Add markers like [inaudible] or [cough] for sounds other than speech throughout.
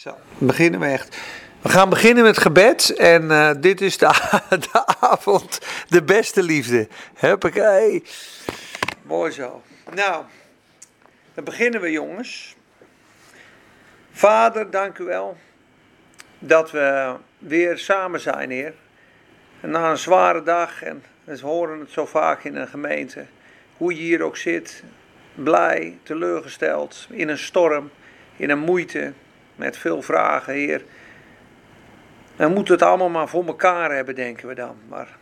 Zo, beginnen we echt. We gaan beginnen met gebed. En eh, dit is de, [laughs] de avond, de beste liefde. Huppakee. Mooi zo. Nou, dan beginnen we jongens. Vader, dank u wel dat we weer samen zijn, Heer. Na een zware dag, en we horen het zo vaak in een gemeente, hoe je hier ook zit, blij, teleurgesteld, in een storm, in een moeite, met veel vragen, Heer. We moeten het allemaal maar voor elkaar hebben, denken we dan. Maar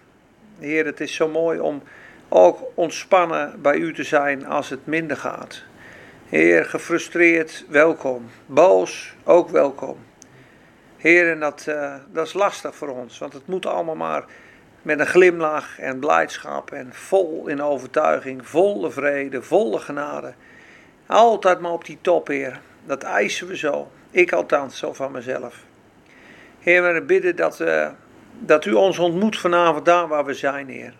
Heer, het is zo mooi om ook ontspannen bij u te zijn als het minder gaat. Heer, gefrustreerd, welkom. Boos, ook welkom. Heer, en dat, uh, dat is lastig voor ons, want het moet allemaal maar met een glimlach en blijdschap en vol in overtuiging, volle vrede, volle genade. Altijd maar op die top, Heer. Dat eisen we zo. Ik althans, zo van mezelf. Heer, we bidden dat, uh, dat u ons ontmoet vanavond daar waar we zijn, Heer.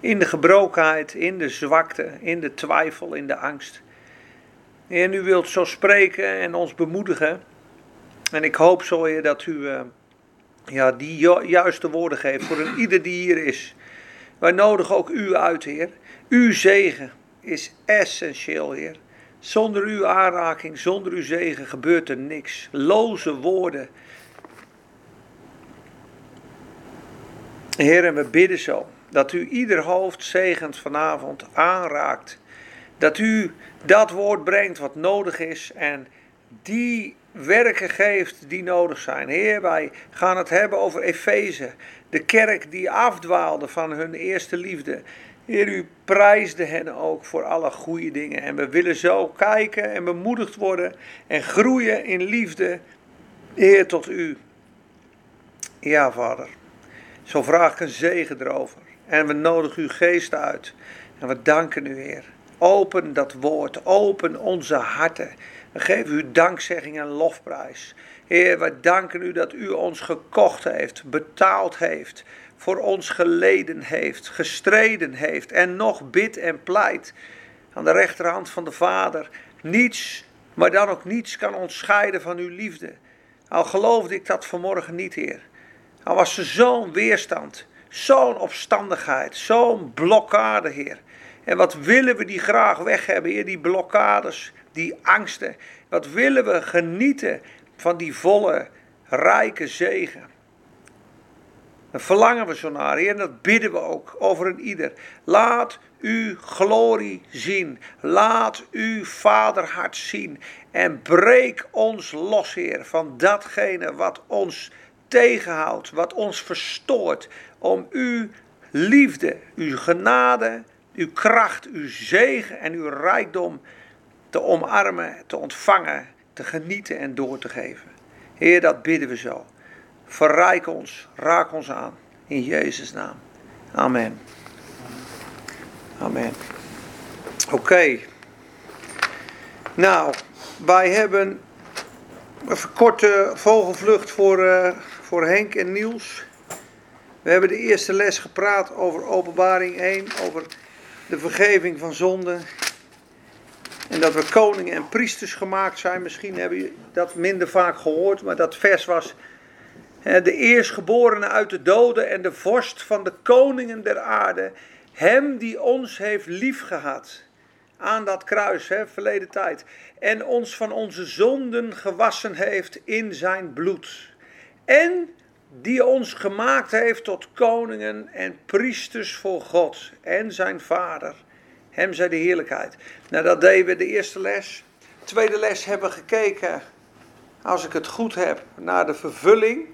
In de gebrokenheid, in de zwakte, in de twijfel, in de angst. Heer, u wilt zo spreken en ons bemoedigen. En ik hoop zo, dat u uh, ja, die ju juiste woorden geeft voor een ieder die hier is. Wij nodigen ook u uit, Heer. Uw zegen is essentieel, Heer. Zonder uw aanraking, zonder uw zegen gebeurt er niks. Loze woorden. Heer, en we bidden zo dat u ieder hoofd zegent vanavond aanraakt. Dat u dat woord brengt wat nodig is en die werken geeft die nodig zijn. Heer, wij gaan het hebben over Efeze, de kerk die afdwaalde van hun eerste liefde. Heer, u prijsde hen ook voor alle goede dingen. En we willen zo kijken en bemoedigd worden en groeien in liefde, Heer, tot u. Ja, Vader. Zo vraag ik een zegen erover. En we nodigen uw geest uit. En we danken u, Heer. Open dat woord, open onze harten. We geven u dankzegging en lofprijs. Heer, we danken u dat u ons gekocht heeft, betaald heeft voor ons geleden heeft, gestreden heeft en nog bidt en pleit aan de rechterhand van de Vader. Niets, maar dan ook niets kan ons scheiden van uw liefde. Al geloofde ik dat vanmorgen niet, Heer. Al was er zo'n weerstand, zo'n opstandigheid, zo'n blokkade, Heer. En wat willen we die graag weg hebben, Heer, die blokkades, die angsten. Wat willen we genieten van die volle, rijke zegen. Daar verlangen we zo naar, Heer, en dat bidden we ook over een ieder. Laat uw glorie zien. Laat uw vaderhart zien. En breek ons los, Heer, van datgene wat ons tegenhoudt, wat ons verstoort. Om uw liefde, uw genade, uw kracht, uw zegen en uw rijkdom te omarmen, te ontvangen, te genieten en door te geven. Heer, dat bidden we zo. Verrijk ons, raak ons aan. In Jezus' naam. Amen. Amen. Oké. Nou, wij hebben een korte vogelvlucht voor, uh, voor Henk en Niels. We hebben de eerste les gepraat over openbaring 1, over de vergeving van zonden. En dat we koningen en priesters gemaakt zijn. Misschien hebben jullie dat minder vaak gehoord, maar dat vers was de eerstgeborene uit de doden en de vorst van de koningen der aarde, hem die ons heeft liefgehad aan dat kruis, hè, verleden tijd, en ons van onze zonden gewassen heeft in zijn bloed. En die ons gemaakt heeft tot koningen en priesters voor God en zijn Vader. Hem zij de heerlijkheid. Nou, dat deden we de eerste les. Tweede les hebben we gekeken, als ik het goed heb, naar de vervulling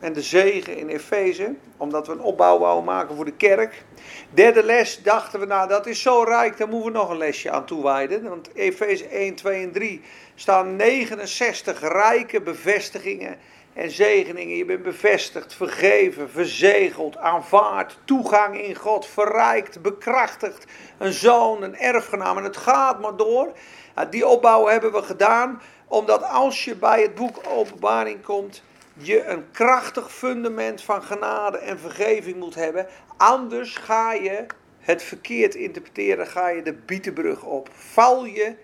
en de zegen in Efeze, omdat we een opbouw wouden maken voor de kerk. Derde les dachten we, nou dat is zo rijk, daar moeten we nog een lesje aan toewijden. Want Efeze 1, 2 en 3 staan 69 rijke bevestigingen en zegeningen. Je bent bevestigd, vergeven, verzegeld, aanvaard, toegang in God, verrijkt, bekrachtigd, een zoon, een erfgenaam. En het gaat maar door. Die opbouw hebben we gedaan, omdat als je bij het boek Openbaring komt je een krachtig fundament van genade en vergeving moet hebben. Anders ga je het verkeerd interpreteren, ga je de bietenbrug op. Val je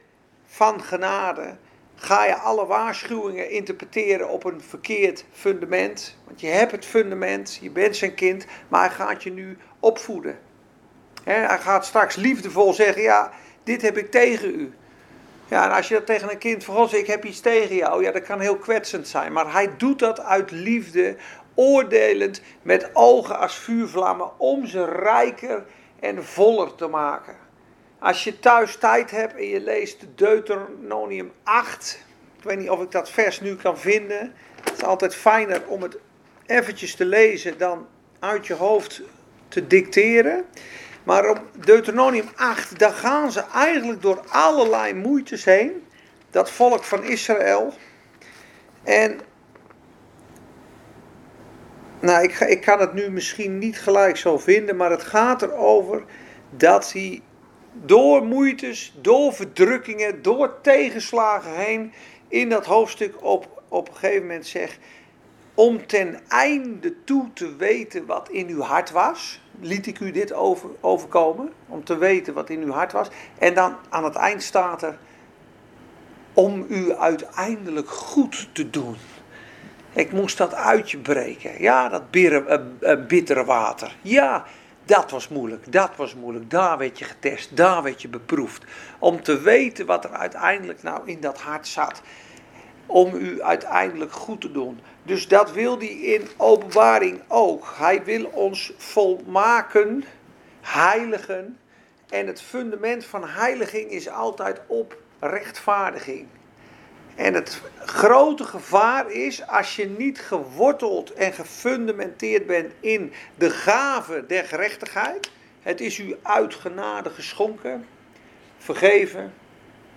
van genade, ga je alle waarschuwingen interpreteren op een verkeerd fundament. Want je hebt het fundament, je bent zijn kind, maar hij gaat je nu opvoeden. hij gaat straks liefdevol zeggen, ja, dit heb ik tegen u. Ja, en als je dat tegen een kind van ik heb iets tegen jou, ja, dat kan heel kwetsend zijn. Maar hij doet dat uit liefde, oordelend, met ogen als vuurvlammen, om ze rijker en voller te maken. Als je thuis tijd hebt en je leest Deuteronomium 8, ik weet niet of ik dat vers nu kan vinden. Het is altijd fijner om het eventjes te lezen dan uit je hoofd te dicteren. Maar op Deuteronomium 8, daar gaan ze eigenlijk door allerlei moeites heen. Dat volk van Israël. En nou, ik, ik kan het nu misschien niet gelijk zo vinden, maar het gaat erover dat hij door moeites, door verdrukkingen, door tegenslagen heen in dat hoofdstuk op, op een gegeven moment zegt, om ten einde toe te weten wat in uw hart was, liet ik u dit over, overkomen, om te weten wat in uw hart was. En dan aan het eind staat er, om u uiteindelijk goed te doen. Ik moest dat uitje breken. Ja, dat bittere, uh, bittere water. Ja, dat was moeilijk, dat was moeilijk. Daar werd je getest, daar werd je beproefd. Om te weten wat er uiteindelijk nou in dat hart zat. Om u uiteindelijk goed te doen. Dus dat wil hij in openbaring ook. Hij wil ons volmaken, heiligen. En het fundament van heiliging is altijd op rechtvaardiging. En het grote gevaar is als je niet geworteld en gefundamenteerd bent in de gave der gerechtigheid. Het is u uit genade geschonken, vergeven,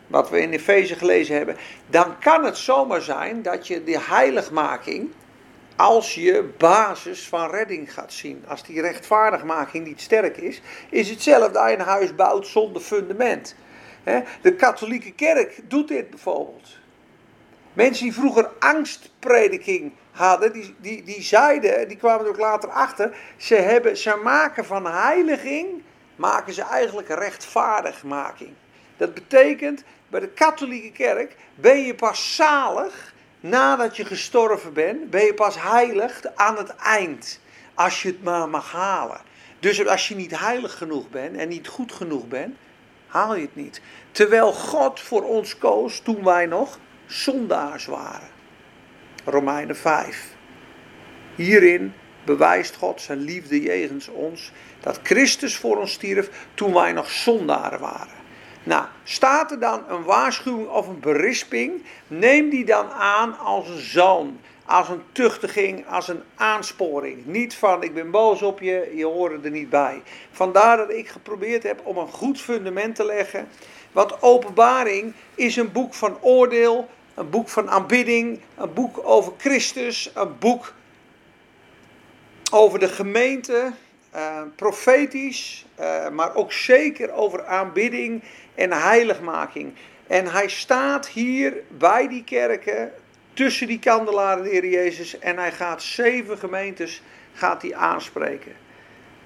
wat we in Efeze gelezen hebben. Dan kan het zomaar zijn dat je de heiligmaking als je basis van redding gaat zien. Als die rechtvaardigmaking niet sterk is, is hetzelfde als je een huis bouwt zonder fundament. De katholieke kerk doet dit bijvoorbeeld. Mensen die vroeger angstprediking hadden, die, die, die zeiden, die kwamen er ook later achter, ze, hebben, ze maken van heiliging, maken ze eigenlijk rechtvaardigmaking. Dat betekent, bij de katholieke kerk ben je pas zalig nadat je gestorven bent, ben je pas heilig aan het eind, als je het maar mag halen. Dus als je niet heilig genoeg bent en niet goed genoeg bent, haal je het niet. Terwijl God voor ons koos toen wij nog zondaars waren. Romeinen 5. Hierin bewijst God zijn liefde jegens ons dat Christus voor ons stierf toen wij nog zondaren waren. Nou, staat er dan een waarschuwing of een berisping, neem die dan aan als een zoon, als een tuchtiging, als een aansporing. Niet van ik ben boos op je, je hoort er niet bij. Vandaar dat ik geprobeerd heb om een goed fundament te leggen. Want openbaring is een boek van oordeel, een boek van aanbidding, een boek over Christus, een boek over de gemeente, uh, profetisch, uh, maar ook zeker over aanbidding en heiligmaking. En hij staat hier bij die kerken, tussen die kandelaren, de Heer Jezus, en hij gaat zeven gemeentes gaat hij aanspreken.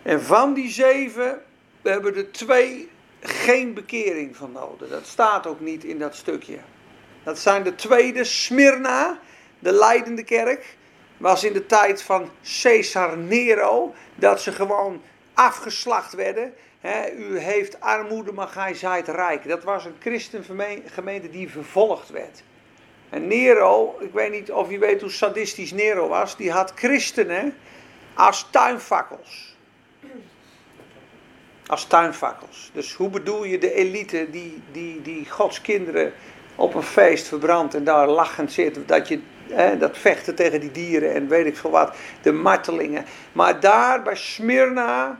En van die zeven hebben er twee geen bekering van nodig. Dat staat ook niet in dat stukje. Dat zijn de tweede, Smyrna, de leidende kerk. Was in de tijd van Caesar Nero dat ze gewoon afgeslacht werden. u heeft armoede, maar gij zijt rijk. Dat was een christengemeente die vervolgd werd. En Nero, ik weet niet of je weet hoe sadistisch Nero was, die had christenen als tuinfakkels. Als tuinfakkels. Dus hoe bedoel je de elite die, die, die Gods kinderen op een feest verbrandt en daar lachend zit. Dat je dat vechten tegen die dieren en weet ik veel wat. De martelingen. Maar daar bij Smyrna,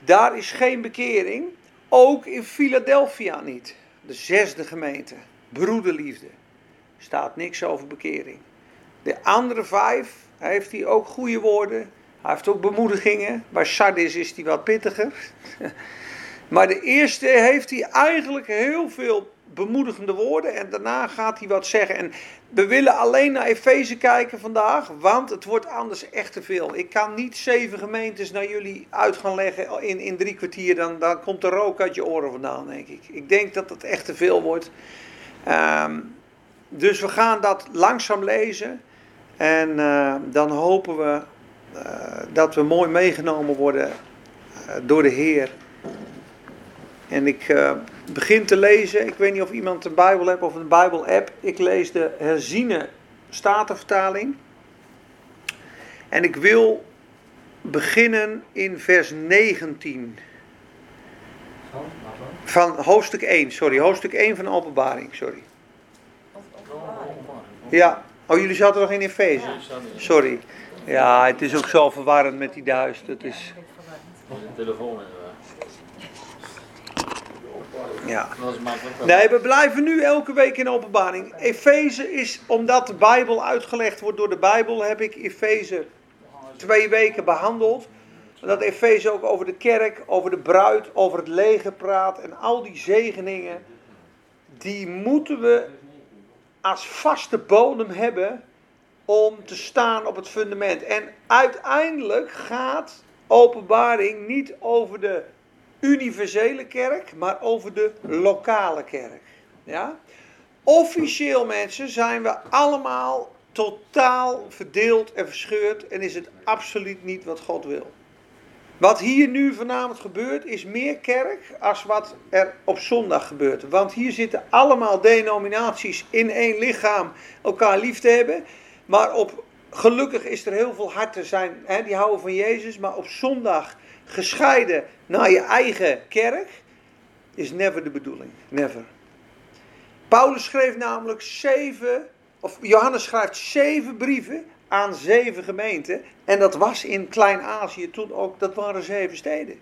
daar is geen bekering. Ook in Philadelphia niet. De zesde gemeente. Broederliefde. Staat niks over bekering. De andere vijf heeft hij ook goede woorden. Hij heeft ook bemoedigingen. Bij Sardis is hij wat pittiger. [laughs] Maar de eerste heeft hij eigenlijk heel veel bemoedigende woorden en daarna gaat hij wat zeggen. En we willen alleen naar Efeze kijken vandaag, want het wordt anders echt te veel. Ik kan niet zeven gemeentes naar jullie uit gaan leggen in, in drie kwartier, dan, dan komt de rook uit je oren vandaan, denk ik. Ik denk dat het echt te veel wordt. Um, dus we gaan dat langzaam lezen. En eh, dan hopen we eh, dat we mooi meegenomen worden eh, door de Heer. En ik begin te lezen. Ik weet niet of iemand een Bijbel heeft of een Bijbel-app. Ik lees de herziene statenvertaling. En ik wil beginnen in vers 19. Van hoofdstuk 1, sorry. Hoofdstuk 1 van Openbaring, sorry. Ja. Oh, jullie zaten nog in Efeze? Sorry. Ja, het is ook zo verwarrend met die duist. Het is... Telefoon ja. Nee, we blijven nu elke week in openbaring. Efeze is, omdat de Bijbel uitgelegd wordt door de Bijbel, heb ik Efeze twee weken behandeld. Dat Efeze ook over de kerk, over de bruid, over het leger praat. En al die zegeningen, die moeten we als vaste bodem hebben om te staan op het fundament. En uiteindelijk gaat openbaring niet over de universele kerk, maar over de lokale kerk. Ja? Officieel mensen zijn we allemaal totaal verdeeld en verscheurd en is het absoluut niet wat God wil. Wat hier nu vanavond gebeurt is meer kerk als wat er op zondag gebeurt. Want hier zitten allemaal denominaties in één lichaam elkaar lief te hebben. Maar op, gelukkig is er heel veel harten zijn, hè, die houden van Jezus. Maar op zondag gescheiden naar je eigen kerk is never de bedoeling. Never. Paulus schreef namelijk zeven, of Johannes schrijft zeven brieven aan zeven gemeenten. En dat was in Klein-Azië toen ook, dat waren zeven steden.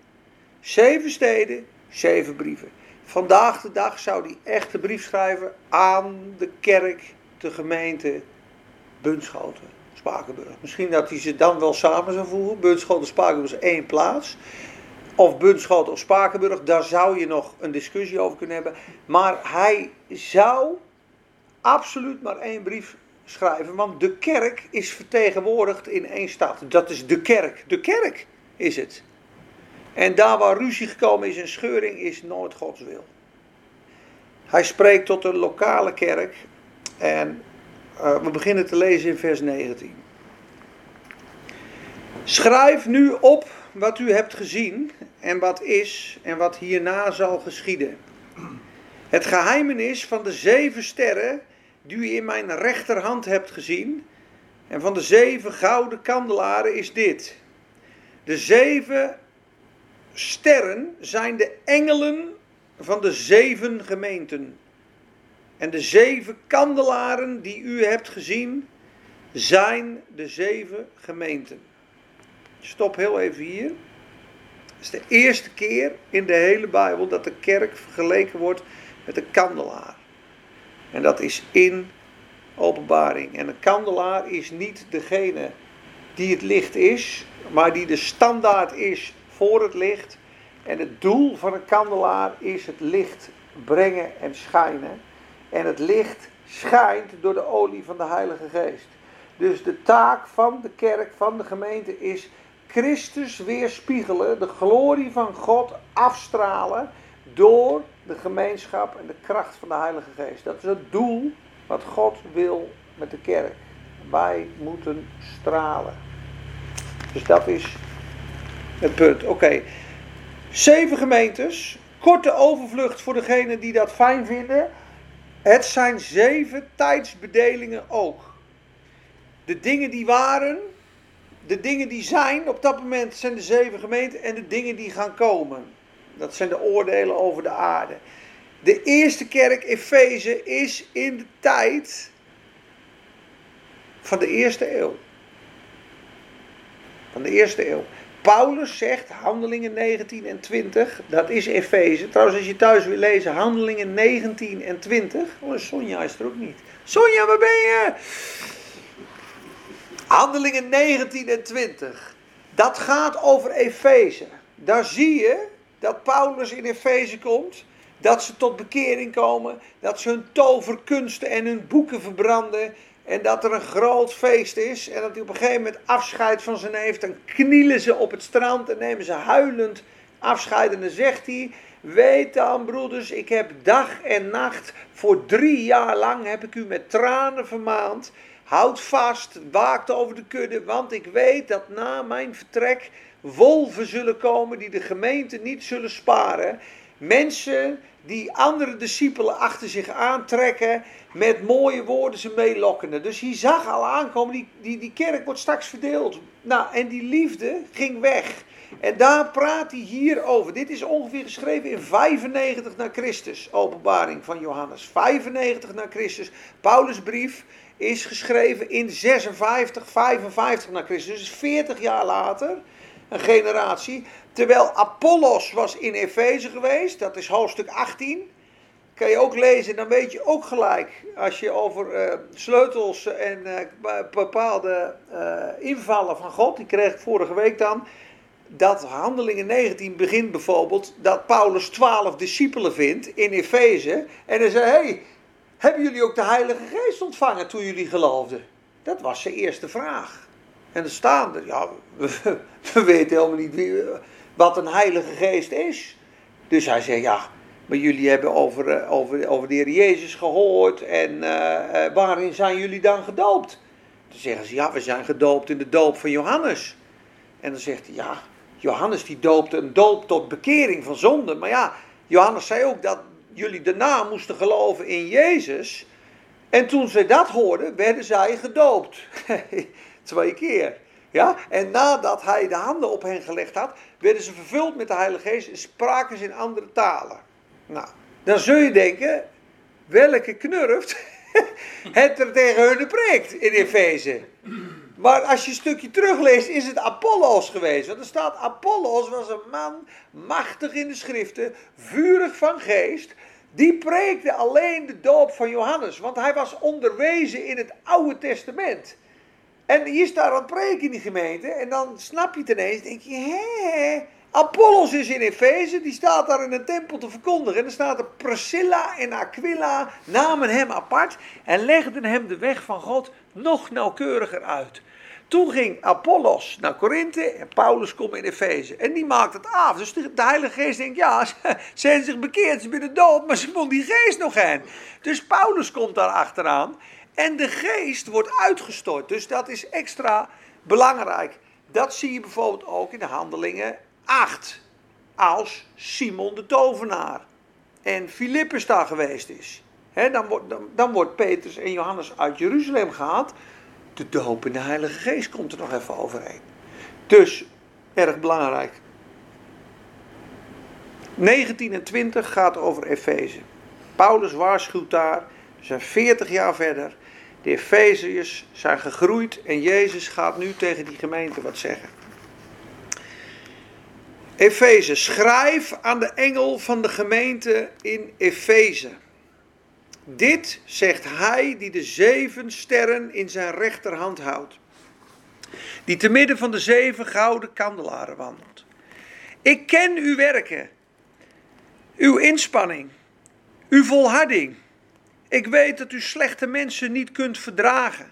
Zeven steden, zeven brieven. Vandaag de dag zou hij echt de brief schrijven aan de kerk, de gemeente Bunschoten, Misschien dat hij ze dan wel samen zou voegen. Bunschoten, Spakenburg is één plaats. Of Bunschoten of Spakenburg, daar zou je nog een discussie over kunnen hebben. Maar hij zou absoluut maar één brief schrijven, want de kerk is vertegenwoordigd in één stad. Dat is de kerk. De kerk is het. En daar waar ruzie gekomen is en scheuring is nooit Gods wil. Hij spreekt tot een lokale kerk en uh, we beginnen te lezen in vers 19. Schrijf nu op wat u hebt gezien en wat is en wat hierna zal geschieden. Het geheimenis van de zeven sterren die u in mijn rechterhand hebt gezien. En van de zeven gouden kandelaren is dit. De zeven sterren zijn de engelen van de zeven gemeenten. En de zeven kandelaren die u hebt gezien zijn de zeven gemeenten. Stop heel even hier. Het is de eerste keer in de hele Bijbel dat de kerk vergeleken wordt met een kandelaar. En dat is in openbaring. En een kandelaar is niet degene die het licht is, maar die de standaard is voor het licht. En het doel van een kandelaar is het licht brengen en schijnen. En het licht schijnt door de olie van de Heilige Geest. Dus de taak van de kerk, van de gemeente is Christus weerspiegelen, de glorie van God afstralen door de gemeenschap en de kracht van de Heilige Geest. Dat is het doel wat God wil met de kerk. Wij moeten stralen. Dus dat is het punt. Oké. Zeven gemeentes. Korte overvlucht voor degenen die dat fijn vinden. Het zijn zeven tijdsbedelingen ook. De dingen die waren, de dingen die zijn op dat moment zijn de zeven gemeenten en de dingen die gaan komen. Dat zijn de oordelen over de aarde. De eerste kerk, Efeze, is in de tijd van de eerste eeuw. Van de eerste eeuw. Paulus zegt, handelingen 19 en 20, dat is Efeze. Trouwens, als je thuis wil lezen, handelingen 19 en 20. Oh, Sonja is er ook niet. Sonja, waar ben je? Handelingen 19 en 20. Dat gaat over Efeze. Daar zie je dat Paulus in Efeze komt. Dat ze tot bekering komen. Dat ze hun toverkunsten en hun boeken verbranden. En dat er een groot feest is. En dat hij op een gegeven moment afscheid van zijn heeft. Dan knielen ze op het strand en nemen ze huilend afscheid. En dan zegt hij: Weet dan, broeders, ik heb dag en nacht voor drie jaar lang heb ik u met tranen vermaand. Houd vast, waakt over de kudde, want ik weet dat na mijn vertrek wolven zullen komen die de gemeente niet zullen sparen. Mensen die andere discipelen achter zich aantrekken met mooie woorden ze meelokkende. Dus hij zag al aankomen, die, die, die kerk wordt straks verdeeld. Nou, en die liefde ging weg. En daar praat hij hier over. Dit is ongeveer geschreven in 95 na Christus, openbaring van Johannes. 95 na Christus. Paulus' brief is geschreven in 56, 55 na Christus. Dus 40 jaar later, een generatie. Terwijl Apollos was in Efeze geweest, dat is hoofdstuk 18. Kan je ook lezen, dan weet je ook gelijk, als je over uh, sleutels en uh, bepaalde uh, invallen van God, die kreeg ik vorige week dan, dat Handelingen 19 begint bijvoorbeeld dat Paulus 12 discipelen vindt in Efeze. En hij zei, hey, hebben jullie ook de Heilige Geest ontvangen toen jullie geloofden? Dat was zijn eerste vraag. En dan staan er, ja, [laughs] we, we weten helemaal niet wie, wat een Heilige Geest is. Dus hij zei, ja, maar jullie hebben over, eh, over, over de Heer Jezus gehoord en uh, waarin zijn jullie dan gedoopt? Dan zeggen ze, ja, we zijn gedoopt in de doop van Johannes. En dan zegt hij, ja, Johannes die doopte een doop tot bekering van zonde. Maar ja, Johannes zei ook dat jullie daarna moesten geloven in Jezus. En toen zij dat hoorden, werden zij gedoopt. [laughs] Twee keer. Ja? En nadat hij de handen op hen gelegd had, werden ze vervuld met de Heilige Geest en spraken ze in andere talen. Nou, dan zul je denken, welke knurft [laughs] het er tegen hun preekt in Efeze. Maar als je een stukje terugleest, is het Apollos geweest. Want er staat: Apollos was een man, machtig in de schriften, vurig van geest. Die preekte alleen de doop van Johannes. Want hij was onderwezen in het Oude Testament. En hier staat een preek in die gemeente. En dan snap je het ineens. Denk je, hé. Apollos is in Efeze, die staat daar in een tempel te verkondigen. En dan staat er Priscilla en Aquila namen hem apart en legden hem de weg van God nog nauwkeuriger uit. Toen ging Apollos naar Korinthe en Paulus komt in Efeze. En die maakt het af. Dus de, Heilige Geest denkt, ja, [laughs] ze zijn zich bekeerd, ze zijn dood, maar ze vond die geest nog hen. Dus Paulus komt daar achteraan en de geest wordt uitgestort. Dus dat is extra belangrijk. Dat zie je bijvoorbeeld ook in de handelingen 8. Als Simon de tovenaar en Filippus daar geweest is. dan, wordt, dan, wordt Petrus en Johannes uit Jeruzalem gehaald de doop in de Heilige Geest komt er nog even overheen. Dus, erg belangrijk. 19 en 20 gaat over Efeze. Paulus waarschuwt daar, zijn 40 jaar verder. De Efeziërs zijn gegroeid en Jezus gaat nu tegen die gemeente wat zeggen. Efeze, schrijf aan de engel van de gemeente in Efeze. Dit zegt hij die de zeven sterren in zijn rechterhand houdt. Die te midden van de zeven gouden kandelaren wandelt. Ik ken uw werken, uw inspanning, uw volharding. Ik weet dat u slechte mensen niet kunt verdragen.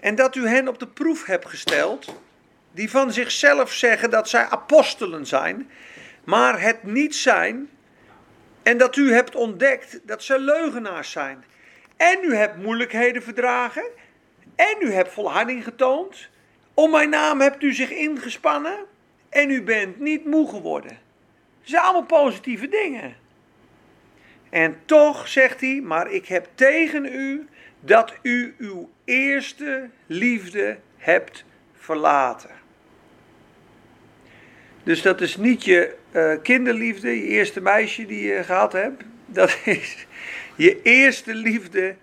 En dat u hen op de proef hebt gesteld, die van zichzelf zeggen dat zij apostelen zijn, maar het niet zijn en dat u hebt ontdekt dat ze leugenaars zijn. En u hebt moeilijkheden verdragen. En u hebt volharding getoond. Om mijn naam hebt u zich ingespannen. En u bent niet moe geworden. Dat zijn allemaal positieve dingen. En toch zegt hij, maar ik heb tegen u dat u uw eerste liefde hebt verlaten. Dus dat is niet je uh, kinderliefde, je eerste meisje die je gehad hebt. Dat is je eerste liefde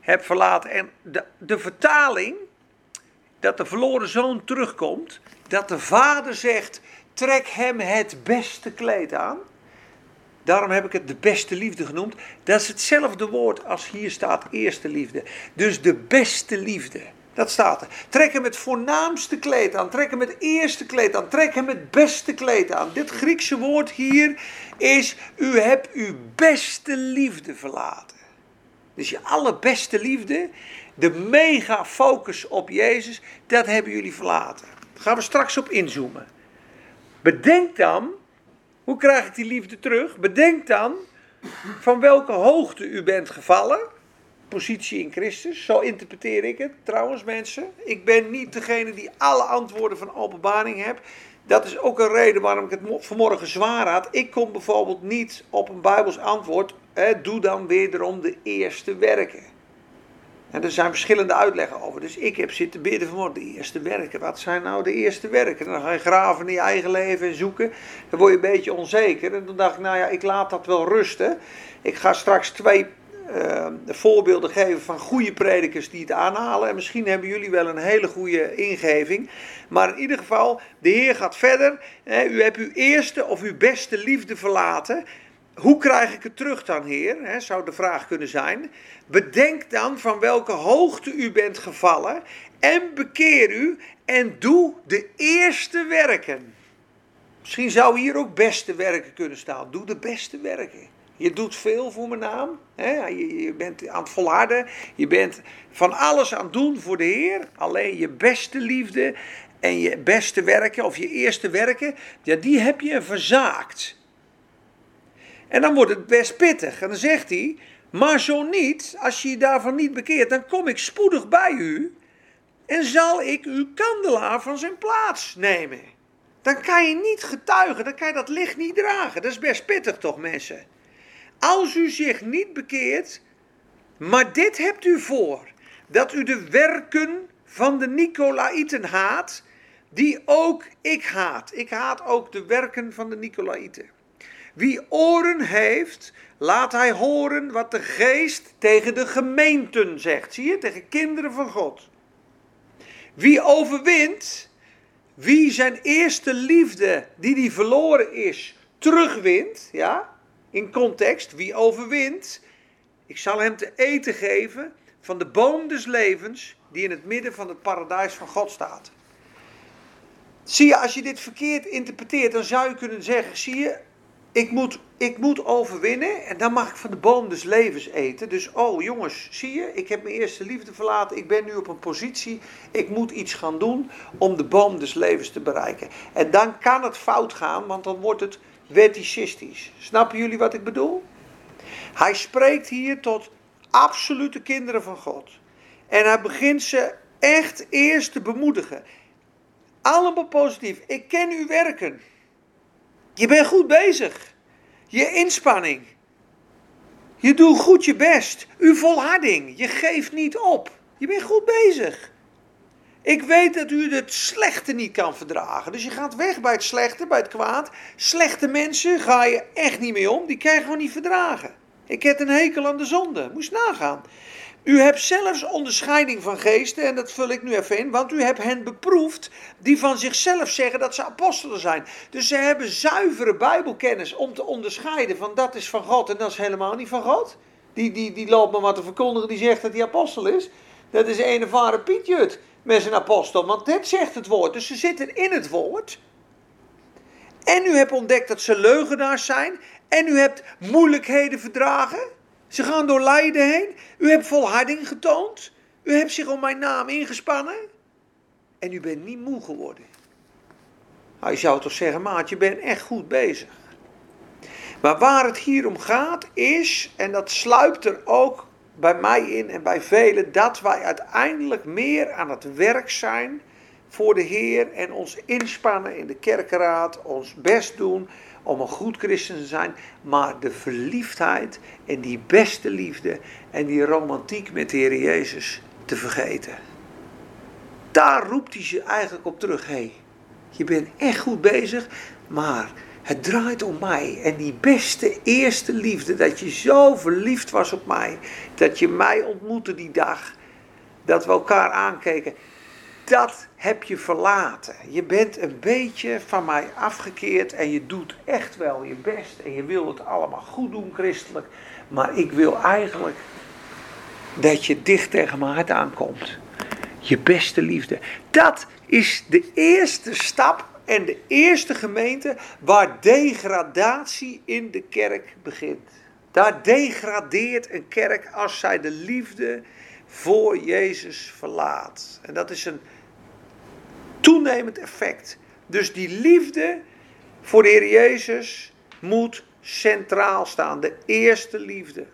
hebt verlaten. En de, de vertaling, dat de verloren zoon terugkomt, dat de vader zegt, trek hem het beste kleed aan. Daarom heb ik het de beste liefde genoemd. Dat is hetzelfde woord als hier staat eerste liefde. Dus de beste liefde. Dat staat er. Trek hem het voornaamste kleed aan. Trek hem het eerste kleed aan. Trek hem het beste kleed aan. Dit Griekse woord hier is: U hebt uw beste liefde verlaten. Dus je allerbeste liefde, de mega focus op Jezus, dat hebben jullie verlaten. Daar gaan we straks op inzoomen. Bedenk dan Hoe krijg ik die liefde terug? Bedenk dan van welke hoogte u bent gevallen. Positie in Christus, zo interpreteer ik het trouwens mensen. Ik ben niet degene die alle antwoorden van openbaring heb. Dat is ook een reden waarom ik het vanmorgen zwaar had. Ik kom bijvoorbeeld niet op een Bijbels antwoord. Doe dan wederom de eerste werken. En er zijn verschillende uitleggen over. Dus ik heb zitten bidden van de eerste werken. Wat zijn nou de eerste werken? En dan ga je graven in je eigen leven en zoeken. Dan word je een beetje onzeker. En toen dacht ik, nou ja, ik laat dat wel rusten. Ik ga straks twee uh, voorbeelden geven van goede predikers die het aanhalen. En misschien hebben jullie wel een hele goede ingeving. Maar in ieder geval, de Heer gaat verder. u hebt uw eerste of uw beste liefde verlaten. Hoe krijg ik het terug dan, Heer? zou de vraag kunnen zijn. Bedenk dan van welke hoogte u bent gevallen. En bekeer u en doe de eerste werken. Misschien zou hier ook beste werken kunnen staan. Doe de beste werken. Je doet veel voor mijn naam. Je, je, bent aan het volharden. Je bent van alles aan het doen voor de Heer. Alleen je beste liefde en je beste werken of je eerste werken, ja, die heb je verzaakt. En dan wordt het best pittig. En dan zegt hij, maar zo niet, als je je daarvan niet bekeert, dan kom ik spoedig bij u en zal ik uw kandelaar van zijn plaats nemen. Dan kan je niet getuigen, dan kan je dat licht niet dragen. Dat is best pittig toch mensen? Als u zich niet bekeert, maar dit hebt u voor, dat u de werken van de Nicolaïten haat, die ook ik haat. Ik haat ook de werken van de Nicolaïten. Wie oren heeft, laat hij horen wat de geest tegen de gemeenten zegt. Zie je, tegen kinderen van God. Wie overwint, wie zijn eerste liefde, die die verloren is, terugwint, ja, in context, wie overwint, ik zal hem te eten geven van de boom des levens die in het midden van het paradijs van God staat. Zie je, als je dit verkeerd interpreteert, dan zou je kunnen zeggen: zie je, ik moet, ik moet overwinnen en dan mag ik van de boom des levens eten. Dus, oh jongens, zie je, ik heb mijn eerste liefde verlaten, ik ben nu op een positie, ik moet iets gaan doen om de boom des levens te bereiken. En dan kan het fout gaan, want dan wordt het weticistisch. Snappen jullie wat ik bedoel? Hij spreekt hier tot absolute kinderen van God. En hij begint ze echt eerst te bemoedigen. Allemaal positief. Ik ken uw werken. Je bent goed bezig. Je inspanning. Je doet goed je best. Uw volharding. Je geeft niet op. Je bent goed bezig. Ik weet dat u het slechte niet kan verdragen. Dus je gaat weg bij het slechte, bij het kwaad. Slechte mensen ga je echt niet mee om. Die je gewoon niet verdragen. Ik heb een hekel aan de zonde. Moest nagaan. U hebt zelfs onderscheiding van geesten, en dat vul ik nu even in, want u hebt hen beproefd die van zichzelf zeggen dat ze apostelen zijn. Dus ze hebben zuivere Bijbelkennis om te onderscheiden van dat is van God en dat is helemaal niet van God. Die, die, die loopt maar wat te verkondigen, die zegt dat hij apostel is. Dat is een ervaren Pietjut met zijn apostel, want dit zegt het woord. Dus ze zitten in het woord. En u hebt ontdekt dat ze leugenaars zijn. En u hebt moeilijkheden verdragen. Ze gaan door lijden heen. U hebt volharding getoond. U hebt zich om mijn naam ingespannen. En u bent niet moe geworden. Nou, zou toch zeggen, maat, je bent echt goed bezig. Maar waar het hier om gaat is, en dat sluipt er ook bij mij in en bij velen, dat wij uiteindelijk meer aan het werk zijn voor de Heer en ons inspannen in de kerkenraad, ons best doen om een goed christen te zijn, maar de verliefdheid en die beste liefde en die romantiek met de Heer Jezus te vergeten. Daar roept hij ze eigenlijk op terug. Hé, je bent echt goed bezig, maar het draait om mij. En die beste eerste liefde, dat je zo verliefd was op mij, dat je mij ontmoette die dag, dat we elkaar aankeken dat heb je verlaten. Je bent een beetje van mij afgekeerd en je doet echt wel je best en je wil het allemaal goed doen christelijk. Maar ik wil eigenlijk dat je dicht tegen mijn hart aankomt. Je beste liefde. Dat is de eerste stap en de eerste gemeente waar degradatie in de kerk begint. Daar degradeert een kerk als zij de liefde voor Jezus verlaat. En dat is een toenemend effect. Dus die liefde voor de Heer Jezus, moet centraal staan. De eerste liefde.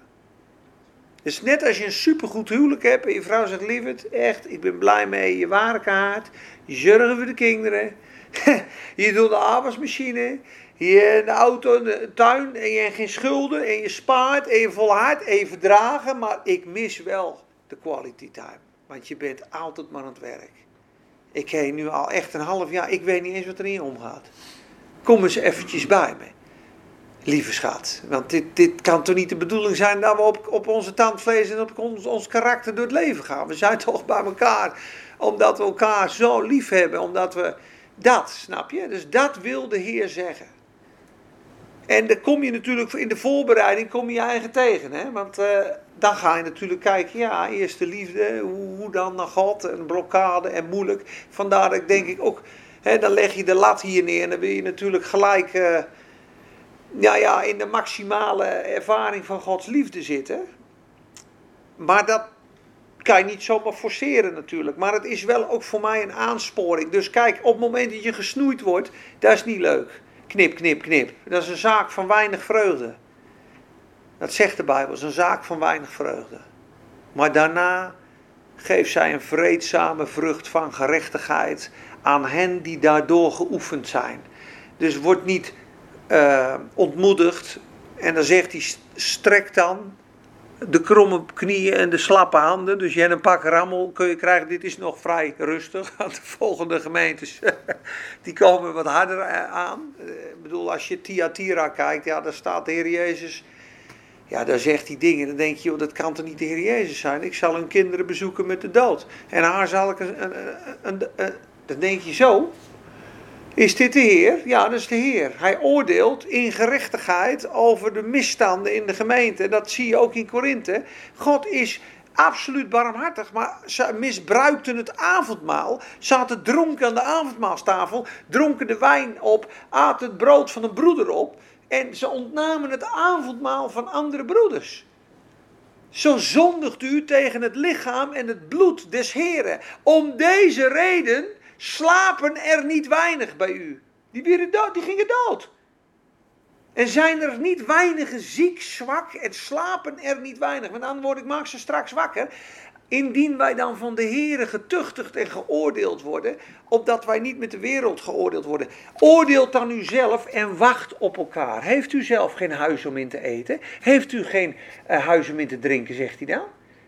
Dus net als je een supergoed huwelijk hebt en je vrouw zegt, lieverd, echt, ik ben blij mee, je ware kaart, je zorgt voor de kinderen, [laughs] je doet de afwasmachine, je de auto, de tuin en je hebt geen schulden en je spaart en je volhardt en je verdragen, maar ik mis wel de quality time, want je bent altijd maar aan het werk. Ik heb nu al echt een half jaar, ik weet niet eens wat er in omgaat. Kom eens eventjes bij me lieve schat. Want dit, dit kan toch niet de bedoeling zijn dat we op, op onze tandvlees en op ons, ons karakter door het leven gaan. We zijn toch bij elkaar omdat we elkaar zo lief hebben. Omdat we dat, snap je? Dus dat wil de Heer zeggen. En dan kom je natuurlijk in de voorbereiding kom je, je eigen tegen. Hè? Want uh, dan ga je natuurlijk kijken, ja, eerste liefde, hoe, hoe dan naar God, en blokkade en moeilijk. Vandaar dat ik denk ik ook, hè, dan leg je de lat hier neer en dan wil je natuurlijk gelijk... Ja, ja, in de maximale ervaring van Gods liefde zitten. Maar dat kan je niet zomaar forceren natuurlijk. Maar het is wel ook voor mij een aansporing. Dus kijk, op het moment dat je gesnoeid wordt, dat is niet leuk. Knip, knip, knip. Dat is een zaak van weinig vreugde. Dat zegt de Bijbel, is een zaak van weinig vreugde. Maar daarna geeft zij een vreedzame vrucht van gerechtigheid aan hen die daardoor geoefend zijn. Dus word niet uh, ontmoedigt. En dan zegt hij, strek dan de kromme knieën en de slappe handen. Dus je hebt een pak rammel kun je krijgen. Dit is nog vrij rustig. [laughs] De volgende gemeentes [laughs] die komen wat harder eh, aan. Eh, ik bedoel, als je Tiatira kijkt, ja, daar staat de Heer Jezus. Ja, daar zegt hij dingen. Dan denk je, joh, dat kan toch niet de Heer Jezus zijn? Ik zal hun kinderen bezoeken met de dood. En haar zal ik een, een, een, dan denk je zo. Is dit de Heer? Ja, dat is de Heer. Hij oordeelt in gerechtigheid over de misstanden in de gemeente. Dat zie je ook in Korinthe. God is absoluut barmhartig, maar ze misbruikten het avondmaal. Zaten dronken aan de avondmaalstafel, dronken de wijn op, aten het brood van een broeder op. En ze ontnamen het avondmaal van andere broeders. Zo zondigt u tegen het lichaam en het bloed des Heren. Om deze reden slapen er niet weinig bij u. Die, dood, die gingen dood. En zijn er niet weinigen ziek, zwak en slapen er niet weinig. Met andere woorden, ik maak ze straks wakker. Indien wij dan van de Heeren getuchtigd en geoordeeld worden, opdat wij niet met de wereld geoordeeld worden. Oordeelt dan u zelf en wacht op elkaar. Heeft u zelf geen huis om in te eten? Heeft u geen uh, huis om in te drinken, zegt hij dan?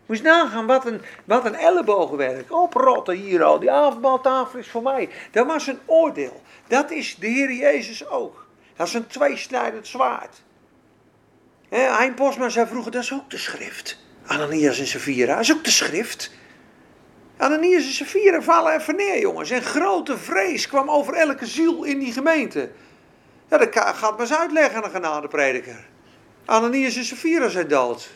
Moest nagaan, wat een, wat een ellebogenwerk. Oprotten hier al, die avondmaaltafel is voor mij. Dat was een oordeel. Dat is de Heer Jezus ook. Dat is een tweesnijdend zwaard. Hein Bosman zei vroeger, dat is ook de schrift. Ananias en Safira, ook de schrift. Ananias en Safira vallen even neer, jongens. En grote vrees kwam over elke ziel in die gemeente. Ja, dat gaat maar eens uitleggen aan een genadeprediker. Ananias en Safira zijn dood.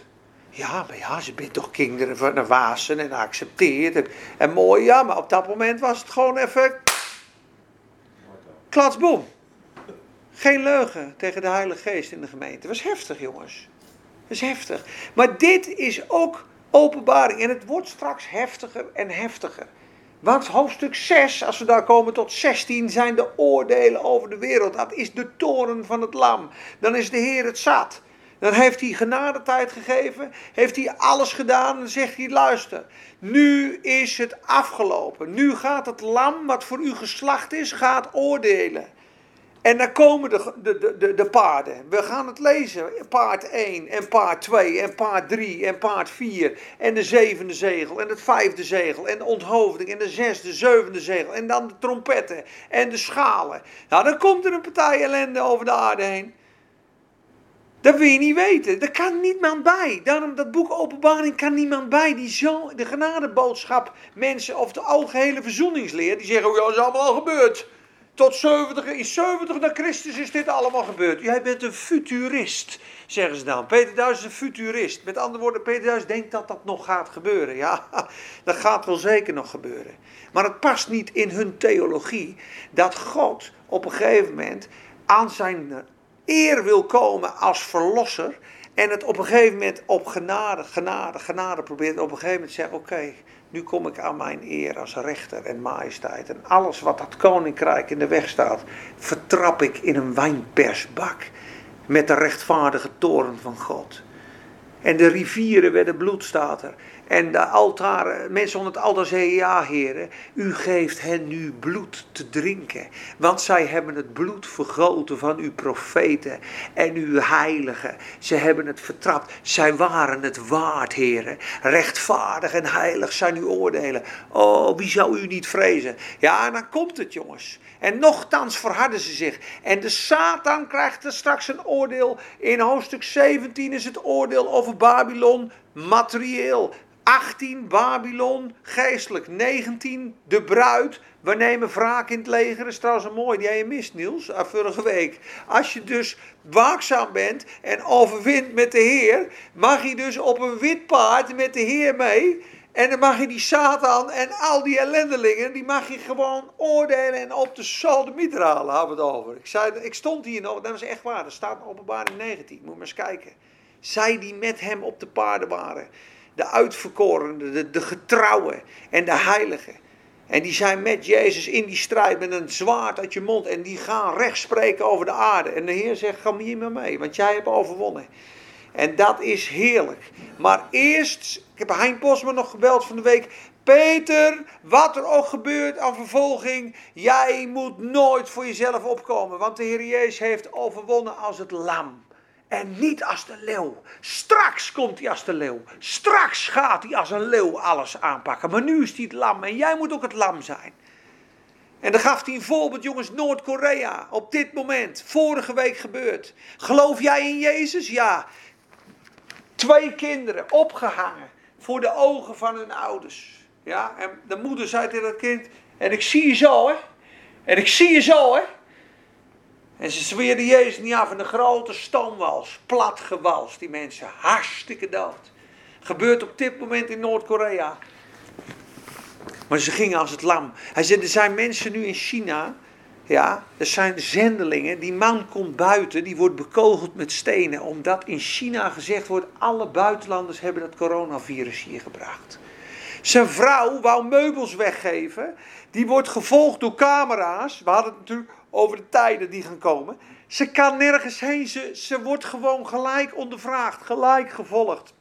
Ja, maar ja, ze bent toch kinderen van een wasen en accepteert. En, en mooi, ja, maar op dat moment was het gewoon even. Klatsboom. Geen leugen tegen de Heilige Geest in de gemeente. Dat was heftig, jongens. Is heftig. Maar dit is ook openbaring. En het wordt straks heftiger en heftiger. Want hoofdstuk 6, als we daar komen tot 16, zijn de oordelen over de wereld. Dat is de toren van het lam. Dan is de Heer het zat. Dan heeft hij genadetijd gegeven, heeft hij alles gedaan en zegt hij: luister, nu is het afgelopen. Nu gaat het lam wat voor u geslacht is, gaat oordelen. En dan komen de, de, de, de paarden. We gaan het lezen. Paard 1 en paard 2 en paard 3 en paard 4. En de zevende zegel en het vijfde zegel. En de onthoofding en de zesde, zevende zegel. En dan de trompetten en de schalen. Nou, dan komt er een partij ellende over de aarde heen. Dat wil je niet weten. Er kan niemand bij. Daarom dat boek Openbaring kan niemand bij. Die zo, de genadeboodschap, mensen, of de algehele verzoeningsleer, die zeggen, oh ja, dat is allemaal al gebeurd. Tot 70, in 70 na Christus is dit allemaal gebeurd. Jij bent een futurist, zeggen ze dan. Peter Duis is een futurist. Met andere woorden, Peter Duis denkt dat dat nog gaat gebeuren. Ja, [laughs] dat gaat wel zeker nog gebeuren. Maar het past niet in hun theologie dat God op een gegeven moment aan zijn eer wil komen als verlosser. En het op een gegeven moment op genade, genade, genade probeert. Op een gegeven moment zeggen: Oké, nu kom ik aan mijn eer als rechter en majesteit. En alles wat dat koninkrijk in de weg staat, vertrap ik in een wijnpersbak. met de rechtvaardige toren van God. En de rivieren werden bloed, staat er. En de altaren, mensen onder het altaar zeggen, ja heren, u geeft hen nu bloed te drinken. Want zij hebben het bloed vergoten van uw profeten en uw heiligen. Ze hebben het vertrapt. Zij waren het waard, heren. Rechtvaardig en heilig zijn uw oordelen. Oh, wie zou u niet vrezen? Ja, en dan komt het, jongens. En nochtans verharden ze zich. En de Satan krijgt er straks een oordeel. In hoofdstuk 17 is het oordeel over Babylon materieel. 18 Babylon, geestelijk. 19 de bruid. We nemen wraak in het leger. Dat is trouwens een mooi die jij mist, Niels, uh, vorige week. Als je dus waakzaam bent en overwint met de Heer, mag je dus op een wit paard met de Heer mee. En dan mag je die Satan en al die ellendelingen, die mag je gewoon oordelen en op de sodomieter halen, hebben we het over. Ik, zei, ik stond hier nog, dat is echt waar, dat staat in openbaring 19, moet maar eens kijken. Zij die met hem op de paarden waren de uitverkorenen, de, de getrouwen en de heiligen. En die zijn met Jezus in die strijd met een zwaard uit je mond. En die gaan recht spreken over de aarde. En de Heer zegt: Ga hier maar mee, want jij hebt overwonnen. En dat is heerlijk. Maar eerst, ik heb Hein Posma nog gebeld van de week. Peter, wat er ook gebeurt aan vervolging, jij moet nooit voor jezelf opkomen. Want de Heer Jezus heeft overwonnen als het lam. En niet als de leeuw. Straks komt hij als de leeuw. Straks gaat hij als een leeuw alles aanpakken. Maar nu is hij het lam en jij moet ook het lam zijn. En dan gaf hij een voorbeeld, jongens, Noord-Korea. Op dit moment, vorige week gebeurd. Geloof jij in Jezus? Ja. Twee kinderen opgehangen voor de ogen van hun ouders. Ja, en de moeder zei tegen het kind: En ik zie je zo, hè? En ik zie je zo, hè? En ze zweerden Jezus niet af in een grote stoomwals, plat gewals, die mensen, hartstikke dood. Gebeurt op dit moment in Noord-Korea. Maar ze gingen als het lam. Hij zei, er zijn mensen nu in China, ja, er zijn zendelingen, die man komt buiten, die wordt bekogeld met stenen, omdat in China gezegd wordt, alle buitenlanders hebben dat coronavirus hier gebracht. Zijn vrouw wou meubels weggeven, die wordt gevolgd door camera's, we hadden het natuurlijk over de tijden die gaan komen. Ze kan nergens heen. Ze, ze wordt gewoon gelijk ondervraagd, gelijk gevolgd.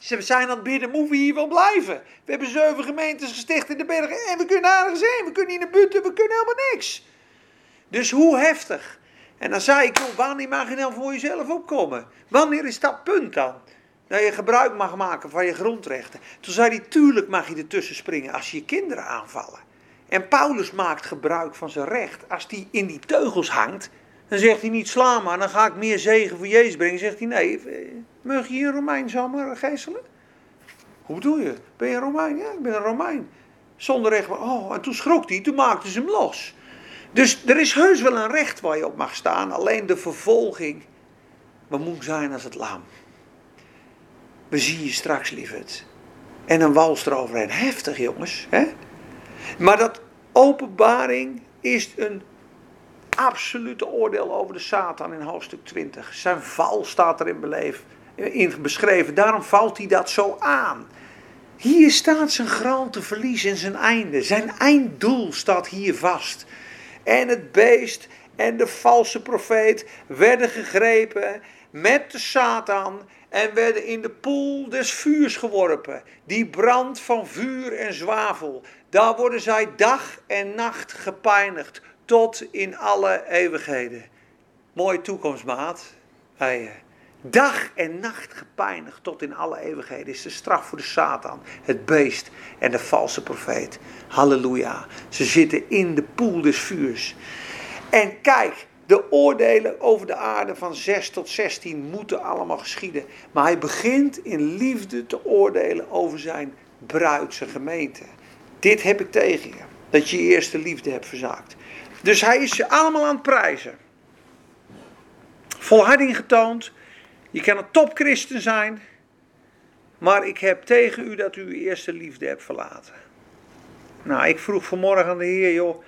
Ze zijn aan het bidden, moeten we hier wel blijven? We hebben zeven gemeentes gesticht in de bergen en we kunnen nergens heen. We kunnen in de butten, we kunnen helemaal niks. Dus hoe heftig. En dan zei ik, wanneer mag je dan voor jezelf opkomen? Wanneer is dat punt dan? Dat je gebruik mag maken van je grondrechten. Toen zei hij, tuurlijk mag je ertussen springen als je je kinderen aanvallen. En Paulus maakt gebruik van zijn recht. Als hij in die teugels hangt, dan zegt hij niet sla maar, dan ga ik meer zegen voor Jezus brengen. Zegt hij nee, eh, mag je een Romein zomaar geestelen? Hoe bedoel je? Ben je een Romein? Ja, ik ben een Romein. Zonder recht. Oh, en toen schrok hij, toen maakten ze hem los. Dus er is heus wel een recht waar je op mag staan. Alleen de vervolging, we moet zijn als het lam. We zien je straks, lieverd. En een wals eroverheen. Heftig, jongens. Hè? Maar dat openbaring is een absolute oordeel over de Satan in hoofdstuk 20. Zijn val staat erin in beschreven. Daarom valt hij dat zo aan. Hier staat zijn grote verlies en zijn einde. Zijn einddoel staat hier vast. En het beest en de valse profeet werden gegrepen met de Satan en werden in de poel des vuurs geworpen. Die brand van vuur en zwavel. Daar worden zij dag en nacht gepijnigd tot in alle eeuwigheden. Mooie toekomstmaat. Hey, dag en nacht gepijnigd tot in alle eeuwigheden is de straf voor de Satan, het beest en de valse profeet. Halleluja. Ze zitten in de poel des vuurs. En kijk, de oordelen over de aarde van 6 tot 16 moeten allemaal geschieden. Maar hij begint in liefde te oordelen over zijn bruid, zijn gemeente. Dit heb ik tegen je. Dat je je eerste liefde hebt verzaakt. Dus hij is je allemaal aan het prijzen. Volharding getoond. Je kan een topchristen zijn. Maar ik heb tegen u dat u uw eerste liefde hebt verlaten. Nou, ik vroeg vanmorgen aan de Heer, joh.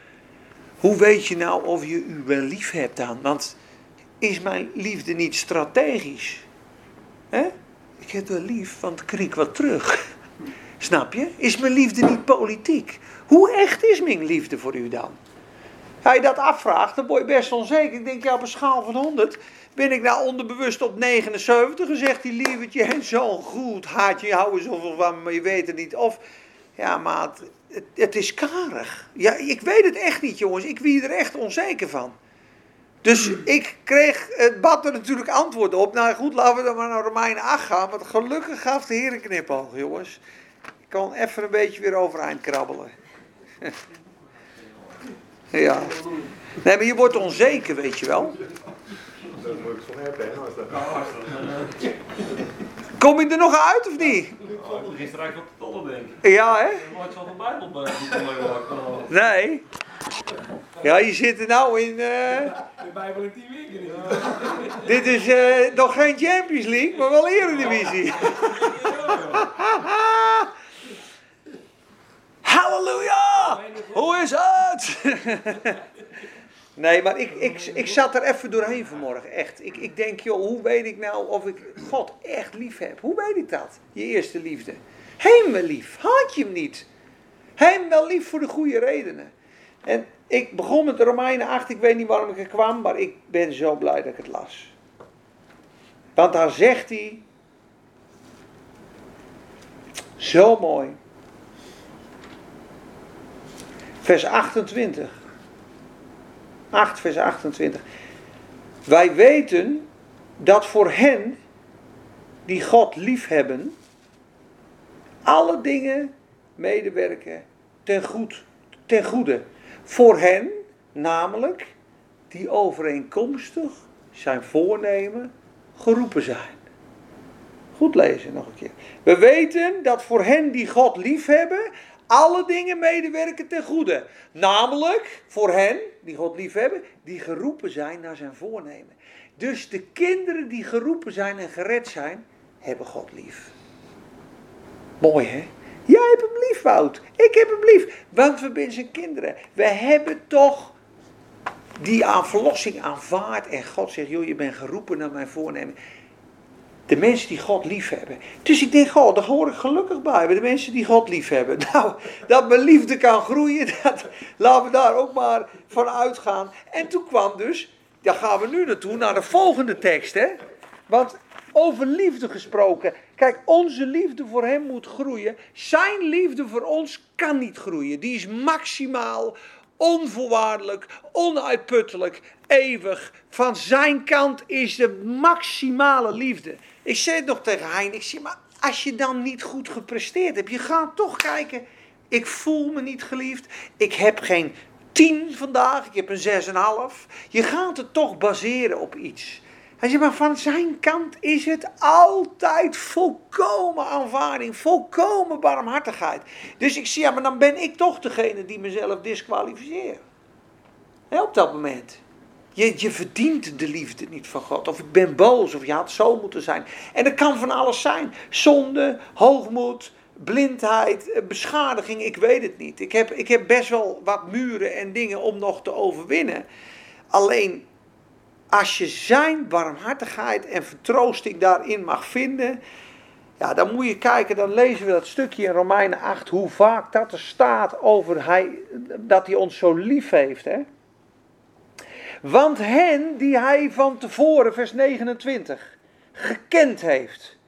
Hoe weet je nou of je u wel lief hebt dan? Want is mijn liefde niet strategisch? He? Ik heb wel lief, want ik kriek wat terug. Snap je? Is mijn liefde niet politiek? Hoe echt is mijn liefde voor u dan? Hij dat afvraagt, dan word je best onzeker. Ik denk, ja, op een schaal van 100 ben ik nou onderbewust op 79 en zegt hij, lievertje, en zo goed, haatje, je houden zoveel van, maar je weet het niet. Of, ja, maar het, het, is karig. Ja, ik weet het echt niet, jongens. Ik wie er echt onzeker van. Dus ik kreeg het bad er natuurlijk antwoord op. Nou goed, laten we dan maar naar Romeinen 8 gaan. Want gelukkig gaf de Heer een knipoog, jongens. Ik kan even een beetje weer overeind krabbelen. [laughs] ja. Nee, maar je wordt onzeker, weet je wel. Dat moet ik van hebben, hè? Kom je er nog uit of niet? Gisteren eigenlijk op de tollen, denk ik. Ja, hè? Nooit van de Bijbel bij Nee. Ja, je zit er nou in. De Bijbel in tien weken niet. Dit is uh, nog geen Champions League, maar wel Eredivisie. [laughs] Halleluja! Hoe is het? Nee, maar ik, ik, ik zat er even doorheen vanmorgen, echt. Ik, ik denk, joh, hoe weet ik nou of ik God echt lief heb? Hoe weet ik dat? Je eerste liefde. Hem wel lief, had je hem niet. Hem wel lief voor de goede redenen. En ik begon met de Romeinen 8, ik weet niet waarom ik er kwam, maar ik ben zo blij dat ik het las. Want daar zegt hij, zo mooi, vers 28. 8, vers 28. Wij weten dat voor hen die God liefhebben, alle dingen medewerken ten, goed, ten goede. Voor hen, namelijk, die overeenkomstig zijn voornemen geroepen zijn. Goed lezen nog een keer. We weten dat voor hen die God liefhebben, alle dingen medewerken ten goede. Namelijk voor hen, die God lief hebben, die geroepen zijn naar zijn voornemen. Dus de kinderen die geroepen zijn en gered zijn, hebben God lief. Mooi hè? Jij hebt hem lief, Wout. Ik heb hem lief. Want we zijn zijn kinderen. We hebben toch die aan verlossing aanvaard. En God zegt, joh, je bent geroepen naar mijn voornemen. De mensen die God lief hebben. Dus ik denk, God, daar hoor ik gelukkig bij. Bij de mensen die God lief hebben. [laughs] Nou, dat mijn liefde kan groeien, [laughs] dat, laten we daar ook maar van uitgaan. En toen kwam dus, daar gaan we nu naartoe, naar de volgende tekst. Hè? Want over liefde gesproken. Kijk, onze liefde voor hem moet groeien. Zijn liefde voor ons kan niet groeien. Die is maximaal onvoorwaardelijk, onuitputtelijk, eeuwig. Van zijn kant is de maximale liefde. Ik zei het nog tegen Hein, ik maar als je dan niet goed gepresteerd hebt, je gaat toch kijken, ik voel me niet geliefd, ik heb geen 10 vandaag, ik heb een 6,5. Je gaat het toch baseren op iets. Hij zegt, maar van zijn kant is het altijd volkomen aanvaarding, volkomen barmhartigheid. Dus ik zie, ja, maar dan ben ik toch degene die mezelf disqualificeert. op dat moment. Je, je verdient de liefde niet van God. Of ik ben boos, of je had zo moeten zijn. En dat kan van alles zijn. Zonde, hoogmoed, blindheid, eh, beschadiging, ik weet het niet. Ik heb, ik heb best wel wat muren en dingen om nog te overwinnen. Alleen als je zijn barmhartigheid en vertroosting daarin mag vinden, ja, dan moet je kijken, dan lezen we dat stukje in Romeinen 8, hoe vaak dat er staat over hij, dat hij ons zo lief heeft. Hè? Want hen die hij van tevoren, vers 29, gekend heeft,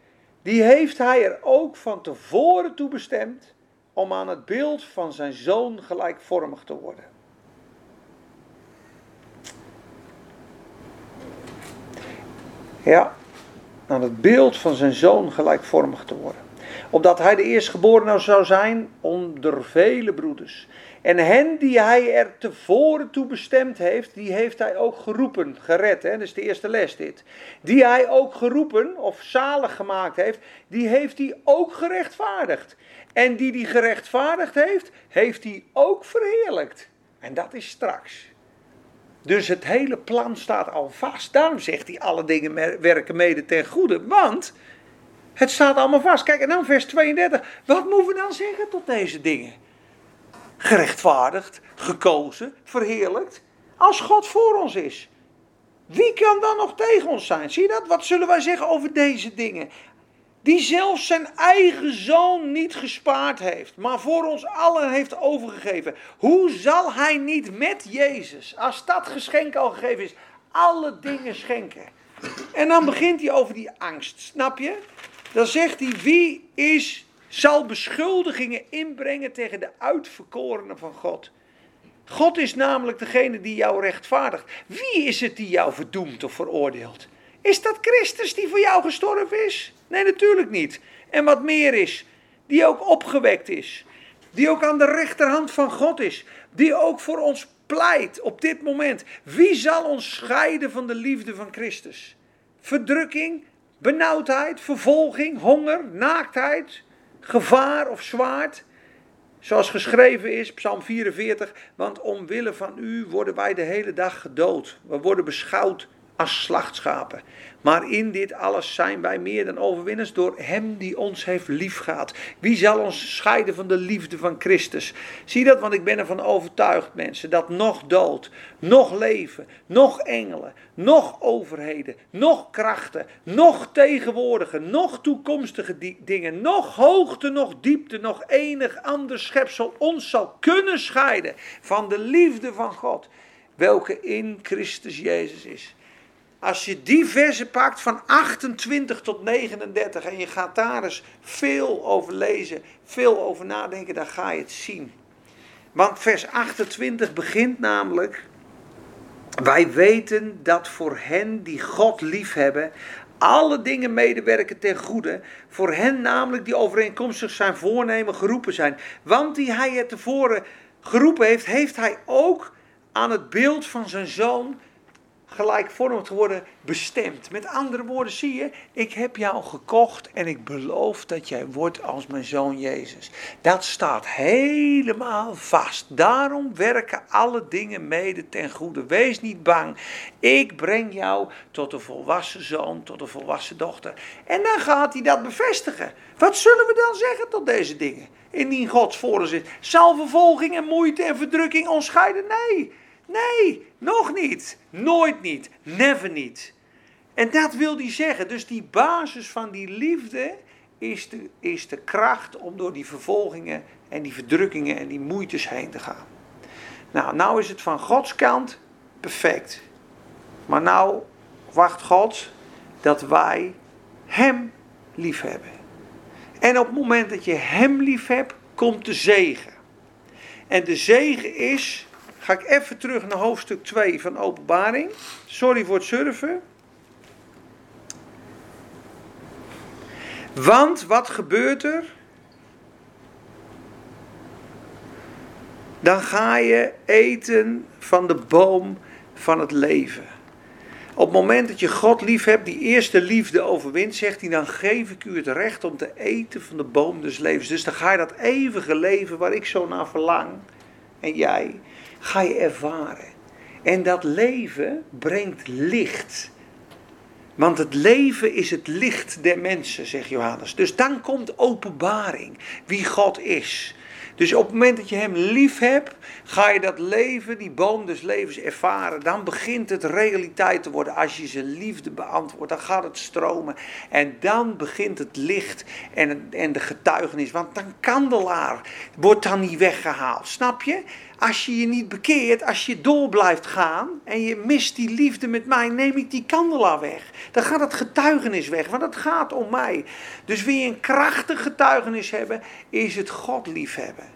die heeft hij er ook van tevoren toe bestemd om aan het beeld van zijn zoon gelijkvormig te worden. Ja, aan het beeld van zijn zoon gelijkvormig te worden. Opdat hij de eerstgeborene zou zijn onder vele broeders. En hen die hij er tevoren toe bestemd heeft, die heeft hij ook geroepen, gered. Hè? Dat is de eerste les dit. Die hij ook geroepen of zalig gemaakt heeft, die heeft hij ook gerechtvaardigd. En die die gerechtvaardigd heeft, heeft hij ook verheerlijkt. En dat is straks. Dus het hele plan staat al vast. Daarom zegt hij alle dingen werken mede ten goede. Want het staat allemaal vast. Kijk, en dan vers 32. Wat moeten we dan zeggen tot deze dingen? Gerechtvaardigd, gekozen, verheerlijkt. Als God voor ons is. Wie kan dan nog tegen ons zijn? Zie je dat? Wat zullen wij zeggen over deze dingen? Die zelfs zijn eigen zoon niet gespaard heeft, maar voor ons allen heeft overgegeven. Hoe zal hij niet met Jezus, als dat geschenk al gegeven is, alle dingen schenken? En dan begint hij over die angst, snap je? Dan zegt hij, wie is, zal beschuldigingen inbrengen tegen de uitverkorenen van God? God is namelijk degene die jou rechtvaardigt. Wie is het die jou verdoemt of veroordeelt? Is dat Christus die voor jou gestorven is? Nee, natuurlijk niet. En wat meer is, die ook opgewekt is. Die ook aan de rechterhand van God is. Die ook voor ons pleit op dit moment. Wie zal ons scheiden van de liefde van Christus? Verdrukking, benauwdheid, vervolging, honger, naaktheid, gevaar of zwaard. Zoals geschreven is, Psalm 44, want omwille van u worden wij de hele dag gedood. We worden beschouwd als slachtschapen. Maar in dit alles zijn wij meer dan overwinners door Hem die ons heeft liefgehad. Wie zal ons scheiden van de liefde van Christus? Zie dat, want ik ben ervan overtuigd, mensen, dat nog dood, nog leven, nog engelen, nog overheden, nog krachten, nog tegenwoordige, nog toekomstige dingen, nog hoogte, nog diepte, nog enig ander schepsel ons zal kunnen scheiden van de liefde van God, welke in Christus Jezus is. Als je die versen pakt van 28 tot 39 en je gaat daar eens veel over lezen, veel over nadenken, dan ga je het zien. Want vers 28 begint namelijk, wij weten dat voor hen die God liefhebben, alle dingen medewerken ten goede. Voor hen namelijk die overeenkomstig zijn voornemen geroepen zijn. Want die hij het tevoren geroepen heeft, heeft hij ook aan het beeld van zijn zoon gelijkvormig geworden bestemd. Met andere woorden, zie je, ik heb jou gekocht en ik beloof dat jij wordt als mijn zoon Jezus. Dat staat helemaal vast. Daarom werken alle dingen mede ten goede. Wees niet bang. Ik breng jou tot een volwassen zoon, tot een volwassen dochter. En dan gaat hij dat bevestigen. Wat zullen we dan zeggen tot deze dingen? Indien Gods voor zit. Zal vervolging en moeite en verdrukking ons scheiden? Nee. Nee, nog niet. Nooit niet. Never niet. En dat wil hij zeggen. Dus die basis van die liefde is de, is de kracht om door die vervolgingen en die verdrukkingen en die moeites heen te gaan. Nou, nou is het van Gods kant perfect. Maar nou wacht God dat wij Hem lief hebben. En op het moment dat je Hem lief hebt, komt de zegen. En de zegen is Ga ik even terug naar hoofdstuk 2 van Openbaring. Sorry voor het surfen. Want wat gebeurt er? Dan ga je eten van de boom van het leven. Op het moment dat je God lief hebt, die eerste liefde overwint, zegt hij, dan geef ik u het recht om te eten van de boom des levens. Dus dan ga je dat eeuwige leven waar ik zo naar verlang, en jij, ga je ervaren. En dat leven brengt licht. Want het leven is het licht der mensen, zegt Johannes. Dus dan komt openbaring wie God is. Dus op het moment dat je Hem lief hebt, ga je dat leven, die boom des levens ervaren. Dan begint het realiteit te worden. Als je zijn liefde beantwoordt, dan gaat het stromen. En dan begint het licht en, en de getuigenis. Want een kandelaar wordt dan niet weggehaald. Snap je? Als je je niet bekeert, als je door blijft gaan en je mist die liefde met mij, neem ik die kandelaar weg. Dan gaat het getuigenis weg, want het gaat om mij. Dus wil je een krachtig getuigenis hebben, is het God liefhebben.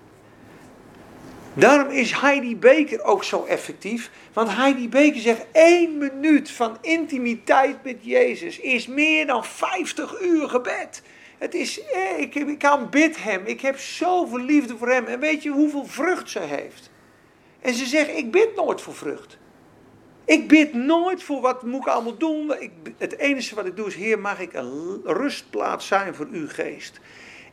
Daarom is Heidi Beker ook zo effectief. Want Heidi Beker zegt: één minuut van intimiteit met Jezus is meer dan 50 uur gebed. Het is, eh, ik, ik aanbid hem. Ik heb zoveel liefde voor hem. En weet je hoeveel vrucht ze heeft? En ze zegt, ik bid nooit voor vrucht. Ik bid nooit voor wat moet ik allemaal doen. Ik, het enige wat ik doe is, Heer, mag ik een rustplaats zijn voor uw geest.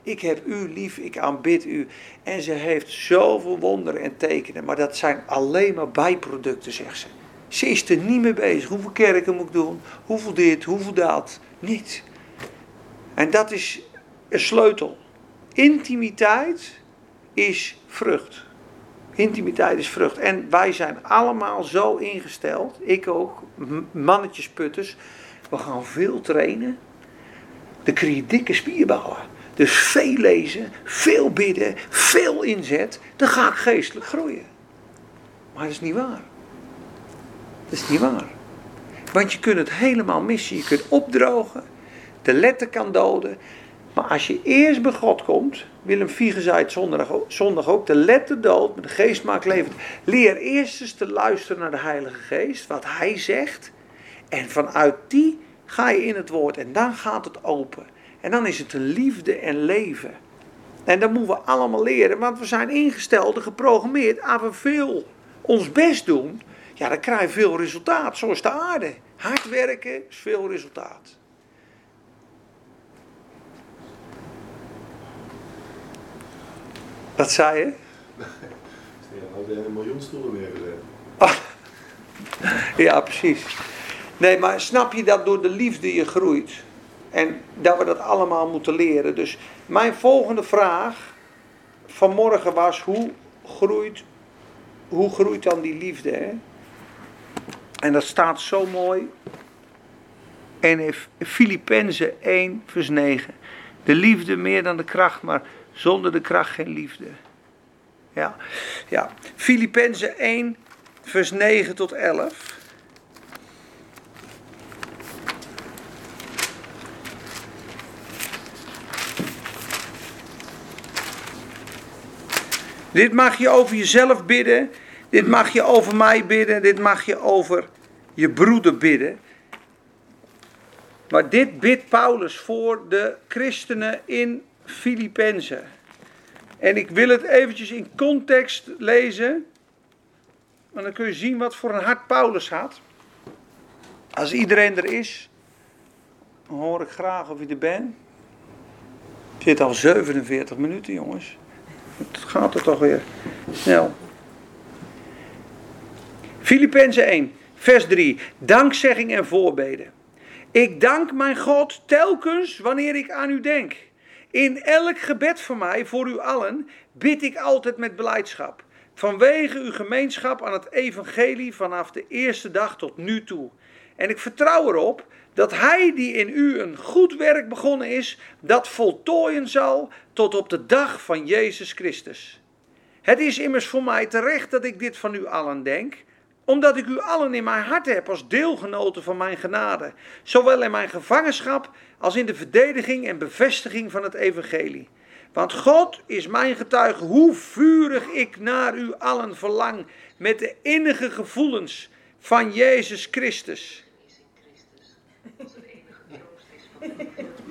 Ik heb u lief, ik aanbid u. En ze heeft zoveel wonderen en tekenen. Maar dat zijn alleen maar bijproducten, zegt ze. Ze is er niet mee bezig. Hoeveel kerken moet ik doen? Hoeveel dit, hoeveel dat? Niet. En dat is een sleutel. Intimiteit is vrucht. Intimiteit is vrucht. En wij zijn allemaal zo ingesteld, ik ook, mannetjesputters. We gaan veel trainen. dan krijg je dikke spierballen. Dus veel lezen, veel bidden, veel inzet, dan ga ik geestelijk groeien. Maar dat is niet waar. Dat is niet waar. Want je kunt het helemaal missen. Je kunt opdrogen, de letter kan doden. Maar als je eerst bij God komt, Willem Vieger zei het zondag, zondag ook, de letter dood, met de geest maakt levend. Leer eerst eens te luisteren naar de Heilige Geest, wat Hij zegt. En vanuit die ga je in het woord en dan gaat het open. En dan is het een liefde en leven. En dat moeten we allemaal leren, want we zijn ingesteld en geprogrammeerd. Als we veel ons best doen, ja, dan krijg je veel resultaat. Zoals de aarde. Hard werken is veel resultaat. Wat zei je? Ja, een miljoen stoelen neergezet. Ah, [laughs] ja, precies. Nee, maar snap je dat door de liefde je groeit? En dat we dat allemaal moeten leren. Dus mijn volgende vraag vanmorgen was: hoe groeit, hoe groeit dan die liefde? Hè? En dat staat zo mooi. In Filippenzen 1, vers 9. De liefde meer dan de kracht, maar zonder de kracht geen liefde. Ja, ja. Filippenzen 1, vers 9 tot 11. Dit mag je over jezelf bidden. Dit mag je over mij bidden. Dit mag je over je broeder bidden. Maar dit bidt Paulus voor de christenen in Filippenzen. En ik wil het eventjes in context lezen. Want dan kun je zien wat voor een hart Paulus had. Als iedereen er is, hoor ik graag of je er bent. Het zit al 47 minuten, jongens. Het gaat er toch weer snel. Filippenzen 1, vers 3. Dankzegging en voorbeden. Ik dank mijn God telkens wanneer ik aan u denk. In elk gebed van mij voor u allen bid ik altijd met beleidschap. Vanwege uw gemeenschap aan het evangelie vanaf de eerste dag tot nu toe. En ik vertrouw erop dat hij die in u een goed werk begonnen is, dat voltooien zal tot op de dag van Jezus Christus. Het is immers voor mij terecht dat ik dit van u allen denk, omdat ik u allen in mijn hart heb als deelgenoten van mijn genade, zowel in mijn gevangenschap als in de verdediging en bevestiging van het evangelie. Want God is mijn getuige hoe vurig ik naar u allen verlang met de innige gevoelens van Jezus Christus.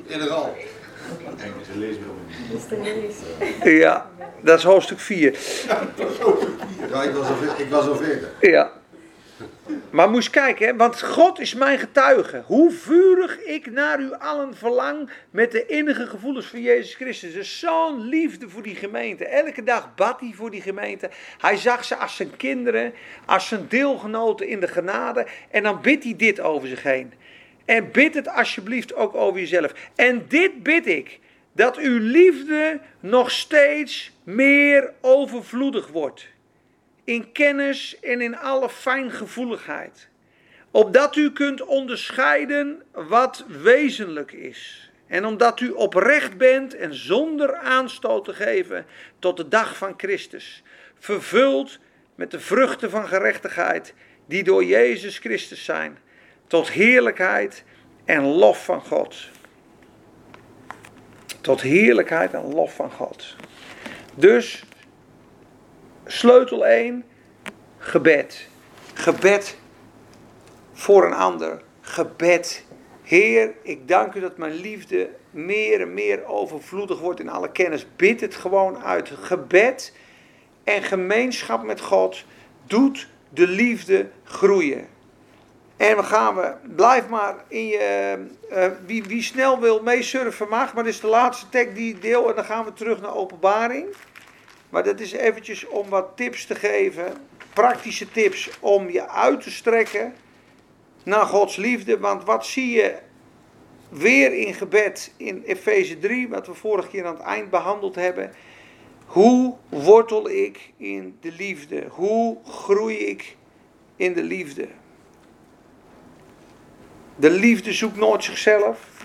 Inderdaad. Ja, dat is hoofdstuk 4. Ja, ik was al, ik was al verder. Ja. Maar moest kijken, hè, want God is mijn getuige. Hoe vurig ik naar u allen verlang met de innige gevoelens van Jezus Christus. Dus zo'n liefde voor die gemeente. Elke dag bad hij voor die gemeente. Hij zag ze als zijn kinderen, als zijn deelgenoten in de genade. En dan bidt hij dit over zich heen. En bid het alsjeblieft ook over jezelf. En dit bid ik, dat uw liefde nog steeds meer overvloedig wordt. In kennis en in alle fijngevoeligheid. Opdat u kunt onderscheiden wat wezenlijk is. En omdat u oprecht bent en zonder aanstoot te geven tot de dag van Christus. Vervuld met de vruchten van gerechtigheid die door Jezus Christus zijn tot heerlijkheid en lof van God. Tot heerlijkheid en lof van God. Dus, sleutel 1, gebed. Gebed voor een ander. Gebed. Heer, ik dank u dat mijn liefde meer en meer overvloedig wordt in alle kennis. Bid het gewoon uit. Gebed en gemeenschap met God doet de liefde groeien. En we gaan we, blijf maar in je, uh, wie, wie snel wil meesurfen mag, maar dit is de laatste tekst die deel en dan gaan we terug naar openbaring. Maar dat is eventjes om wat tips te geven, praktische tips om je uit te strekken naar Gods liefde. Want wat zie je weer in gebed in Efeze 3, wat we vorige keer aan het eind behandeld hebben. Hoe wortel ik in de liefde? Hoe groei ik in de liefde? De liefde zoekt nooit zichzelf.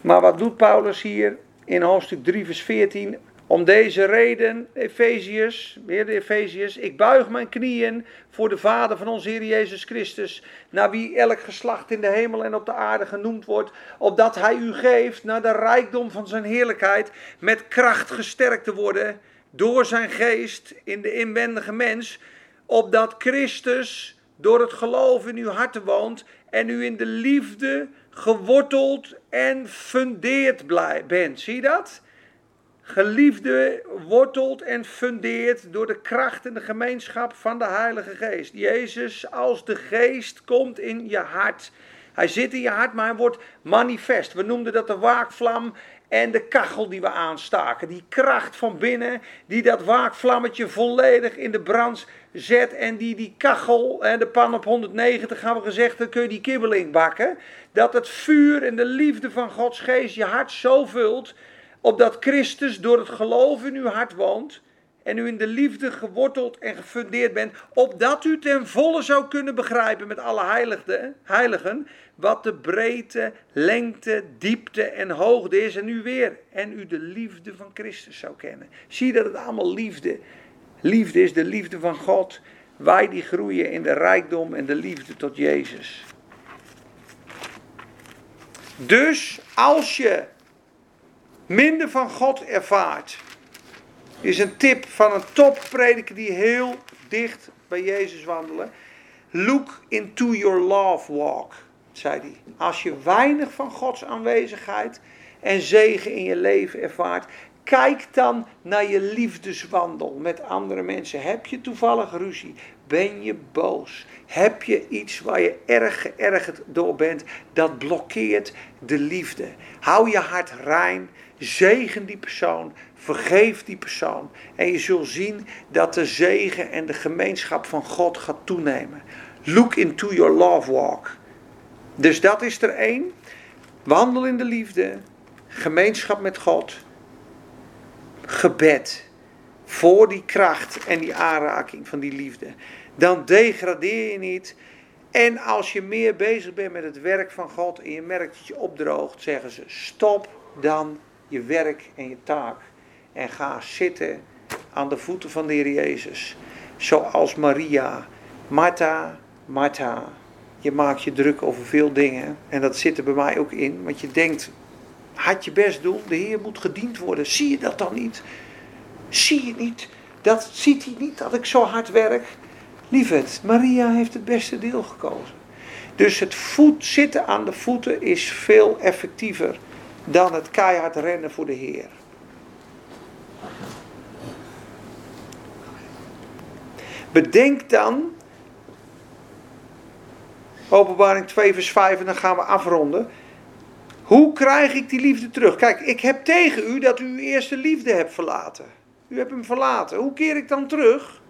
Maar wat doet Paulus hier in hoofdstuk 3, vers 14? Om deze reden, Efeziërs, weer de Efeziërs, ik buig mijn knieën voor de Vader van onze Heer Jezus Christus, naar wie elk geslacht in de hemel en op de aarde genoemd wordt, opdat Hij u geeft naar de rijkdom van zijn heerlijkheid, met kracht gesterkt te worden door zijn geest in de inwendige mens, opdat Christus door het geloof in uw harten woont en u in de liefde geworteld en fundeerd bent. Zie je dat? Geliefde wortelt en fundeert door de kracht en de gemeenschap van de Heilige Geest. Jezus als de Geest komt in je hart. Hij zit in je hart, maar hij wordt manifest. We noemden dat de waakvlam en de kachel die we aanstaken. Die kracht van binnen, die dat waakvlammetje volledig in de brand zet. En die die kachel, de pan op 190 hebben we gezegd, dan kun je die kibbeling bakken. Dat het vuur en de liefde van Gods geest je hart zo vult, opdat Christus door het geloof in uw hart woont. En u in de liefde geworteld en gefundeerd bent, opdat u ten volle zou kunnen begrijpen met alle heiligden, heiligen, wat de breedte, lengte, diepte en hoogte is. En u weer, en u de liefde van Christus zou kennen. Zie dat het allemaal liefde, liefde is de liefde van God. Wij die groeien in de rijkdom en de liefde tot Jezus. Dus als je minder van God ervaart, is een tip van een topprediker die heel dicht bij Jezus wandelen. Look into your love walk, zei hij. Als je weinig van Gods aanwezigheid en zegen in je leven ervaart, kijk dan naar je liefdeswandel met andere mensen. Heb je toevallig ruzie? Ben je boos? Heb je iets waar je erg geërgerd door bent? Dat blokkeert de liefde. Hou je hart rein. Zegen die persoon. Vergeef die persoon. En je zult zien dat de zegen en de gemeenschap van God gaat toenemen. Look into your love walk. Dus dat is er één. Wandel in de liefde. Gemeenschap met God. Gebed. Voor die kracht en die aanraking van die liefde. Dan degradeer je niet. En als je meer bezig bent met het werk van God en je merkt dat je opdroogt, zeggen ze: stop dan je werk en je taak. En ga zitten aan de voeten van de Heer Jezus. Zoals Maria. Martha, Martha. Je maakt je druk over veel dingen. En dat zit er bij mij ook in. Want je denkt, had je best doen. De Heer moet gediend worden. Zie je dat dan niet? Zie je niet? Dat ziet hij niet dat ik zo hard werk. Lieverd, Maria heeft het beste deel gekozen. Dus het voet zitten aan de voeten is veel effectiever dan het keihard rennen voor de Heer. Bedenk dan, openbaring 2 vers 5 en dan gaan we afronden. Hoe krijg ik die liefde terug? Kijk, ik heb tegen u dat u uw eerste liefde hebt verlaten. U hebt hem verlaten. Hoe keer ik dan terug?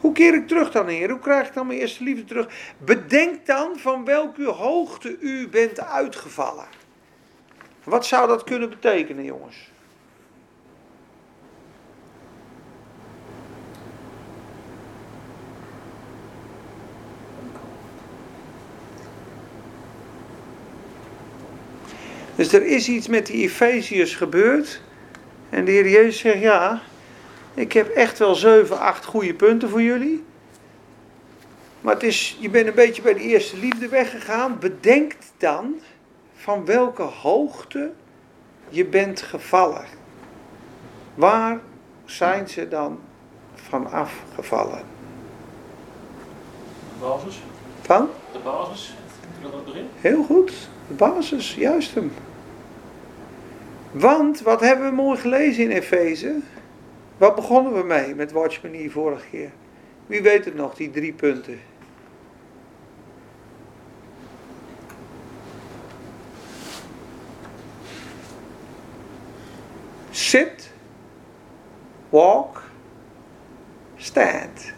Hoe keer ik terug dan, Heer? Hoe krijg ik dan mijn eerste liefde terug? Bedenk dan van welke hoogte u bent uitgevallen. Wat zou dat kunnen betekenen, jongens? Dus er is iets met die Efeziërs gebeurd. En de Heer Jezus zegt: Ja, ik heb echt wel 7, 8 goede punten voor jullie. Maar het is, je bent een beetje bij de eerste liefde weggegaan. Bedenk dan van welke hoogte je bent gevallen. Waar zijn ze dan vanaf gevallen? Basis. Van? De basis. Heel goed. De basis, juist hem. Want, wat hebben we mooi gelezen in Efeze? Wat begonnen we mee met Watchman hier vorige keer? Wie weet het nog, die drie punten? Sit, walk, stand.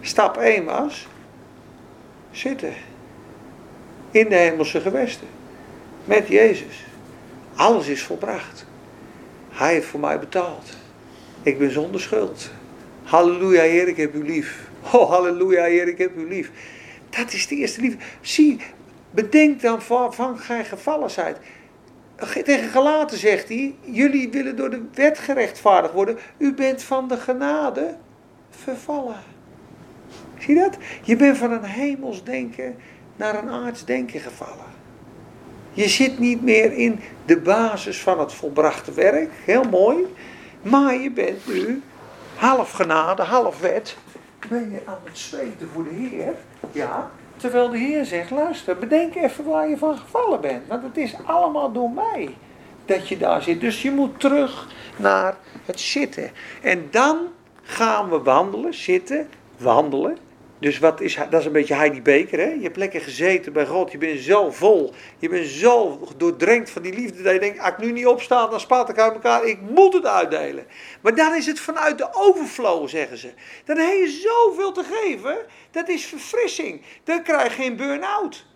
Stap 1 was zitten in de hemelse gewesten met Jezus. Alles is volbracht. Hij heeft voor mij betaald. Ik ben zonder schuld. Halleluja, Heer, ik heb u lief. Oh, halleluja, Heer, ik heb u lief. Dat is de eerste liefde. Zie, bedenk dan van, van gij gevallen zijt. tegen Galaten zegt hij, jullie willen door de wet gerechtvaardigd worden. U bent van de genade vervallen. Zie dat? Je bent van een hemels denken naar een aards denken gevallen. Je zit niet meer in de basis van het volbrachte werk, heel mooi. Maar je bent nu half genade, half wet. Ben je aan het zweten voor de Heer. Ja, terwijl de Heer zegt, luister, bedenk even waar je van gevallen bent. Want het is allemaal door mij dat je daar zit. Dus je moet terug naar het zitten. En dan gaan we wandelen, zitten, wandelen. Dus wat is, dat is een beetje Heidi Beker. Hè? Je hebt lekker gezeten bij God. Je bent zo vol. Je bent zo doordrenkt van die liefde. Dat je denkt, als ik nu niet opsta, dan spat ik uit elkaar. Ik moet het uitdelen. Maar dan is het vanuit de overflow, zeggen ze. Dan heb je zoveel te geven. Dat is verfrissing. Dan krijg je geen burn-out.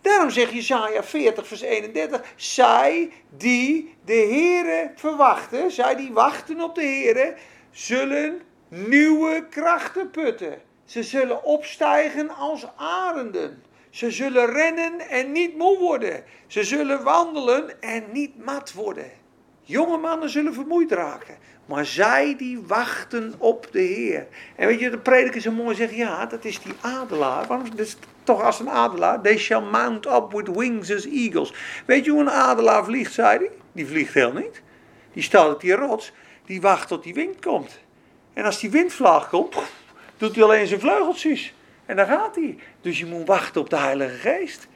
Daarom zegt Jezaja 40 vers 31. Zij die de Here verwachten. Zij die wachten op de Here. Zullen nieuwe krachten putten. Ze zullen opstijgen als arenden. Ze zullen rennen en niet moe worden. Ze zullen wandelen en niet mat worden. Jonge mannen zullen vermoeid raken. Maar zij die wachten op de Heer. En weet je, de prediker zo mooi zegt, ja, dat is die adelaar. Waarom dat is toch als een adelaar? They shall mount up with wings as eagles. Weet je hoe een adelaar vliegt, zei hij? Die vliegt heel niet. Die staat op die rots, die wacht tot die wind komt. En als die windvlaag komt, doet hij alleen zijn vleugeltjes. En dan gaat hij. Dus je moet wachten op de Heilige Geest.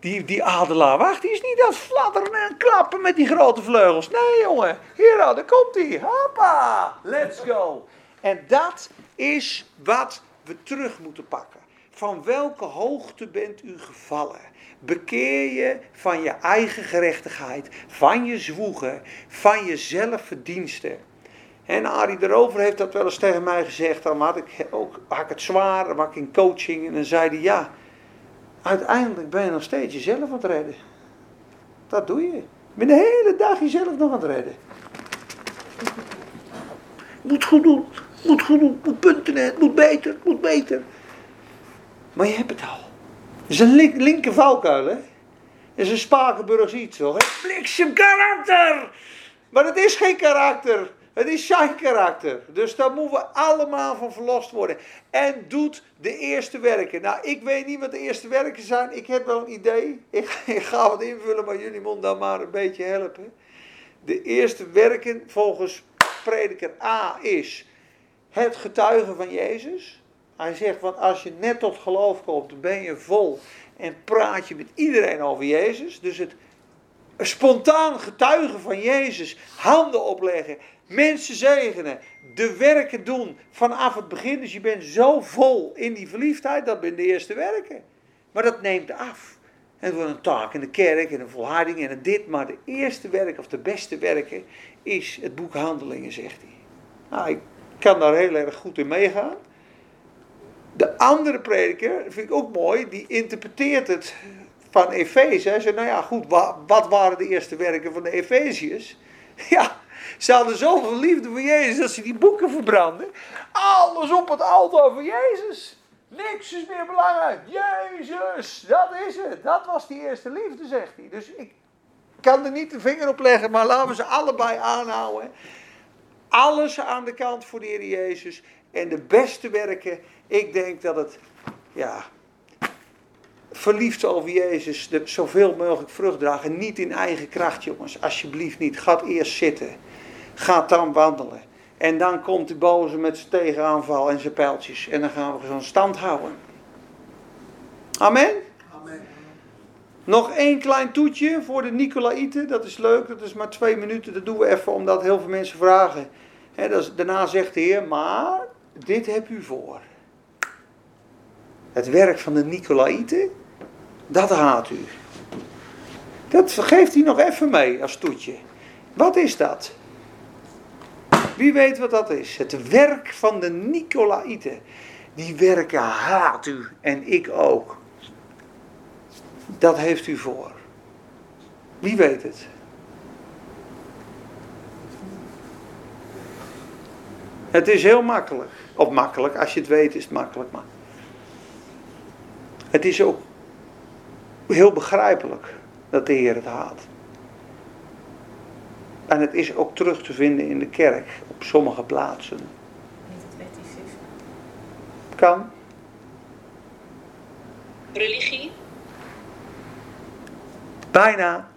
Die, die adelaar wacht, die is niet aan het fladderen en klappen met die grote vleugels. Nee, jongen. Hier, nou, daar komt hij. Hoppa, let's go. En dat is wat we terug moeten pakken. Van welke hoogte bent u gevallen? Bekeer je van je eigen gerechtigheid, van je zwoegen, van je zelfverdiensten. En Arie erover heeft dat wel eens tegen mij gezegd. Dan had ik, ook, had ik het zwaar, dan ik in coaching. En dan zei hij, ja, uiteindelijk ben je nog steeds jezelf aan het redden. Dat doe je. Je bent de hele dag jezelf nog aan het redden. Moet goed doen, moet goed doen, moet punten net, moet beter, moet beter. Maar je hebt het al. Het is een link, linker valkuil, hè. Is een Spakenburgs iets, hoor. Bliksem karakter! Maar het is geen karakter. Het is zijn karakter. Dus daar moeten we allemaal van verlost worden. En doet de eerste werken. Nou, ik weet niet wat de eerste werken zijn. Ik heb wel een idee. [laughs] Ik, ga wat invullen, maar jullie moeten dan maar een beetje helpen. De eerste werken volgens prediker A is het getuigen van Jezus. Hij zegt, want als je net tot geloof komt, ben je vol en praat je met iedereen over Jezus. Dus het spontaan getuigen van Jezus, handen opleggen, mensen zegenen, de werken doen vanaf het begin. Dus je bent zo vol in die verliefdheid, dat ben de eerste werken. Maar dat neemt af. En het wordt een taak in de kerk en een volharding en een dit. Maar de eerste werk of de beste werken is het boek Handelingen, zegt hij. Nou, ik kan daar heel erg goed in meegaan. De andere prediker, vind ik ook mooi, die interpreteert het van Efeze. Hij zegt, nou ja, goed, wat waren de eerste werken van de Efeziërs? [laughs] Ja, ze hadden zoveel liefde voor Jezus dat ze die boeken verbranden. Alles op het altaar van Jezus. Niks is meer belangrijk. Jezus, dat is het. Dat was die eerste liefde, zegt hij. Dus ik kan er niet de vinger op leggen, maar laten we ze allebei aanhouden. Alles aan de kant voor de Jezus. En de beste werken, ik denk dat het, ja, verliefd over Jezus, de, zoveel mogelijk vrucht dragen. Niet in eigen kracht, jongens. Alsjeblieft niet. Ga eerst zitten. Ga dan wandelen. En dan komt de boze met zijn tegenaanval en zijn pijltjes. En dan gaan we zo'n stand houden. Amen? Amen. Nog één klein toetje voor de Nicolaïten. Dat is leuk. Dat is maar twee minuten. Dat doen we even omdat heel veel mensen vragen. dat daarna zegt de Heer, maar dit heb u voor. Het werk van de Nicolaïten, dat haat u. Dat geeft hij nog even mee als toetje. Wat is dat? Wie weet wat dat is? Het werk van de Nicolaïten. Die werken haat u en ik ook. Dat heeft u voor. Wie weet het? Het is heel makkelijk. Of makkelijk, als je het weet is het makkelijk. Maar het is ook heel begrijpelijk dat de Heer het haat. En het is ook terug te vinden in de kerk op sommige plaatsen. Niet het wetticisme. Kan. Religie? Bijna.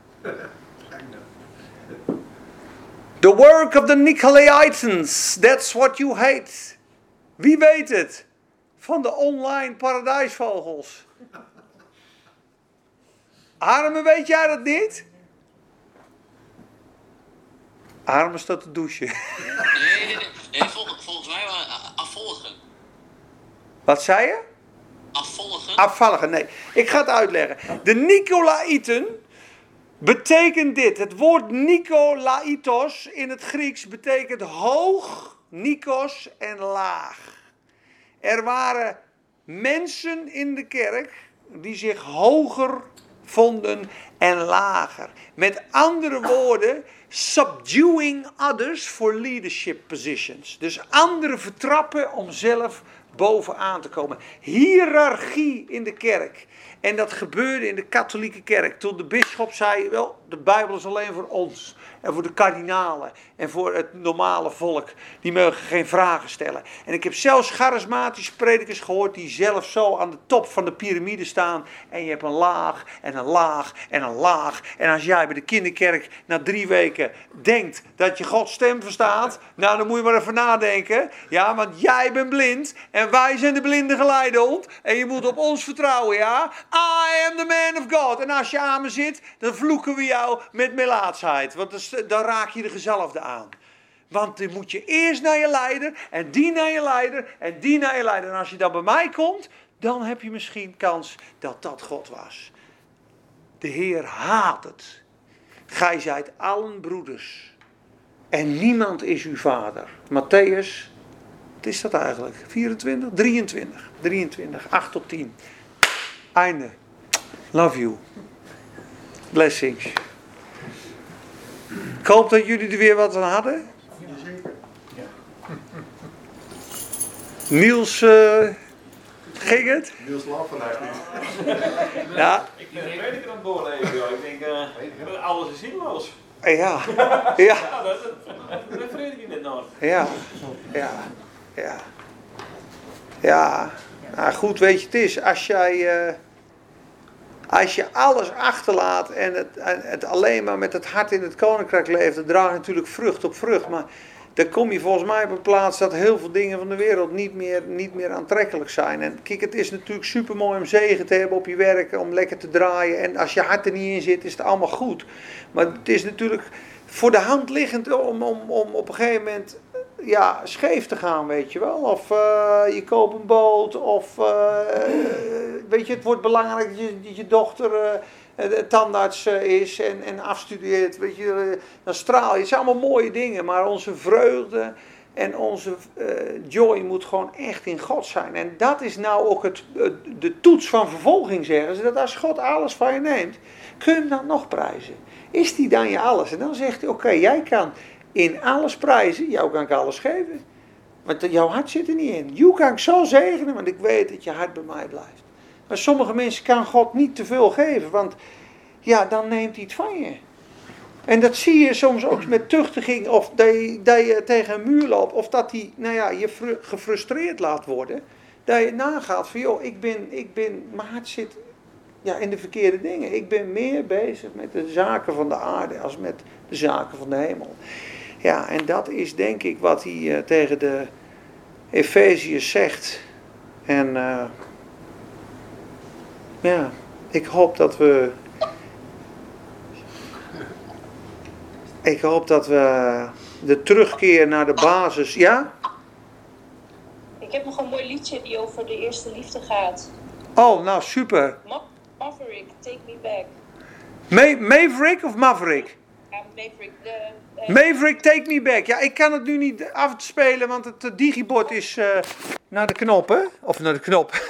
The work of the Nicolaitans, that's what you hate. Wie weet het? Van de online paradijsvogels. Arme, weet jij dat niet? Arme staat te douchen. [laughs] Nee, nee, nee. nee vol- volgens mij waren a- afvolgen. Wat zei je? Afvolgen? Afvallige, nee. Ik ga het uitleggen. De Nicolaïten betekent dit. Het woord Nicolaitos in het Grieks betekent hoog, Nikos en laag. Er waren mensen in de kerk die zich hoger vonden en lager. Met andere woorden, subduing others for leadership positions. Dus anderen vertrappen om zelf bovenaan te komen. Hiërarchie in de kerk. En dat gebeurde in de katholieke kerk. Toen de bisschop zei, wel, de Bijbel is alleen voor ons. En voor de kardinalen. En voor het normale volk. Die mogen geen vragen stellen. En ik heb zelfs charismatische predikers gehoord die zelf zo aan de top van de piramide staan. En je hebt een laag en een laag en een laag. En als jij bij de kinderkerk na drie weken denkt dat je Gods stem verstaat. Nou, dan moet je maar even nadenken. Ja, want jij bent blind. En wij zijn de blinde geleidehond. En je moet op ons vertrouwen, ja. I am the man of God. En als je aan me zit, dan vloeken we jou met melaatsheid. Want dan s- dan raak je de gezalfde aan. Want dan moet je eerst naar je leider, en die naar je leider, en die naar je leider. En als je dan bij mij komt, dan heb je misschien kans dat dat God was. De Heer haat het. Gij zijt allen broeders. En niemand is uw vader. Matthäus, wat is dat eigenlijk? 24? 23. 23, 8 tot 10. Einde. Love you. Blessings. Ik hoop dat jullie er weer wat aan hadden. Niels, eh, ging het? Niels slaapt vandaag niet. Ja, Ik ben een prediker aan het doorleven, joh. Ik denk, eh, alles is zinloos. ja, [laughs] ja, Ja, dat, dat, dat refereer ik net nog. ja, ja, ja. Ja, nou goed, weet je, het is als jij, eh, als je alles achterlaat en het, het alleen maar met het hart in het koninkrijk leeft, dan draagt natuurlijk vrucht op vrucht. Maar dan kom je volgens mij op een plaats dat heel veel dingen van de wereld niet meer, niet meer aantrekkelijk zijn. En kijk, het is natuurlijk super mooi om zegen te hebben op je werk, om lekker te draaien. En als je hart er niet in zit, is het allemaal goed. Maar het is natuurlijk voor de hand liggend om, om, om op een gegeven moment ja, scheef te gaan, weet je wel. Of eh, je koopt een boot, of eh, weet je, het wordt belangrijk dat je, je dochter de tandarts is en, en afstudeert, weet je, dan straal je. Het zijn allemaal mooie dingen, maar onze vreugde en onze joy moet gewoon echt in God zijn. En dat is nou ook het, de toets van vervolging, zeggen ze, dat als God alles van je neemt, kun je dan nog prijzen. Is die dan je alles? En dan zegt hij, oké, jij kan in alles prijzen, jou kan ik alles geven. Want jouw hart zit er niet in. Jou kan ik zo zegenen, want ik weet dat je hart bij mij blijft. Maar sommige mensen kan God niet te veel geven, want ja, dan neemt hij het van je. En dat zie je soms ook met tuchtiging, of dat je, dat je tegen een muur loopt, of dat hij nou ja, je fru- gefrustreerd laat worden. Dat je nagaat van, joh, ik ben, ik ben, mijn hart zit ja, in de verkeerde dingen. Ik ben meer bezig met de zaken van de aarde als met de zaken van de hemel. Ja, en dat is denk ik wat hij eh, tegen de Efeziërs zegt. En eh, ja, ik hoop dat we. Ik hoop dat we de terugkeer naar de basis. Ja? Ik heb nog een mooi liedje die over de eerste liefde gaat. Oh, nou super. Ma- Maverick, Take Me Back. Ma- Maverick of Maverick? Maverick, de... de- Maverick, take me back. Ja, ik kan het nu niet afspelen, want het eh, digibord is eh, naar de knop, hè? Of naar de knop, [laughs]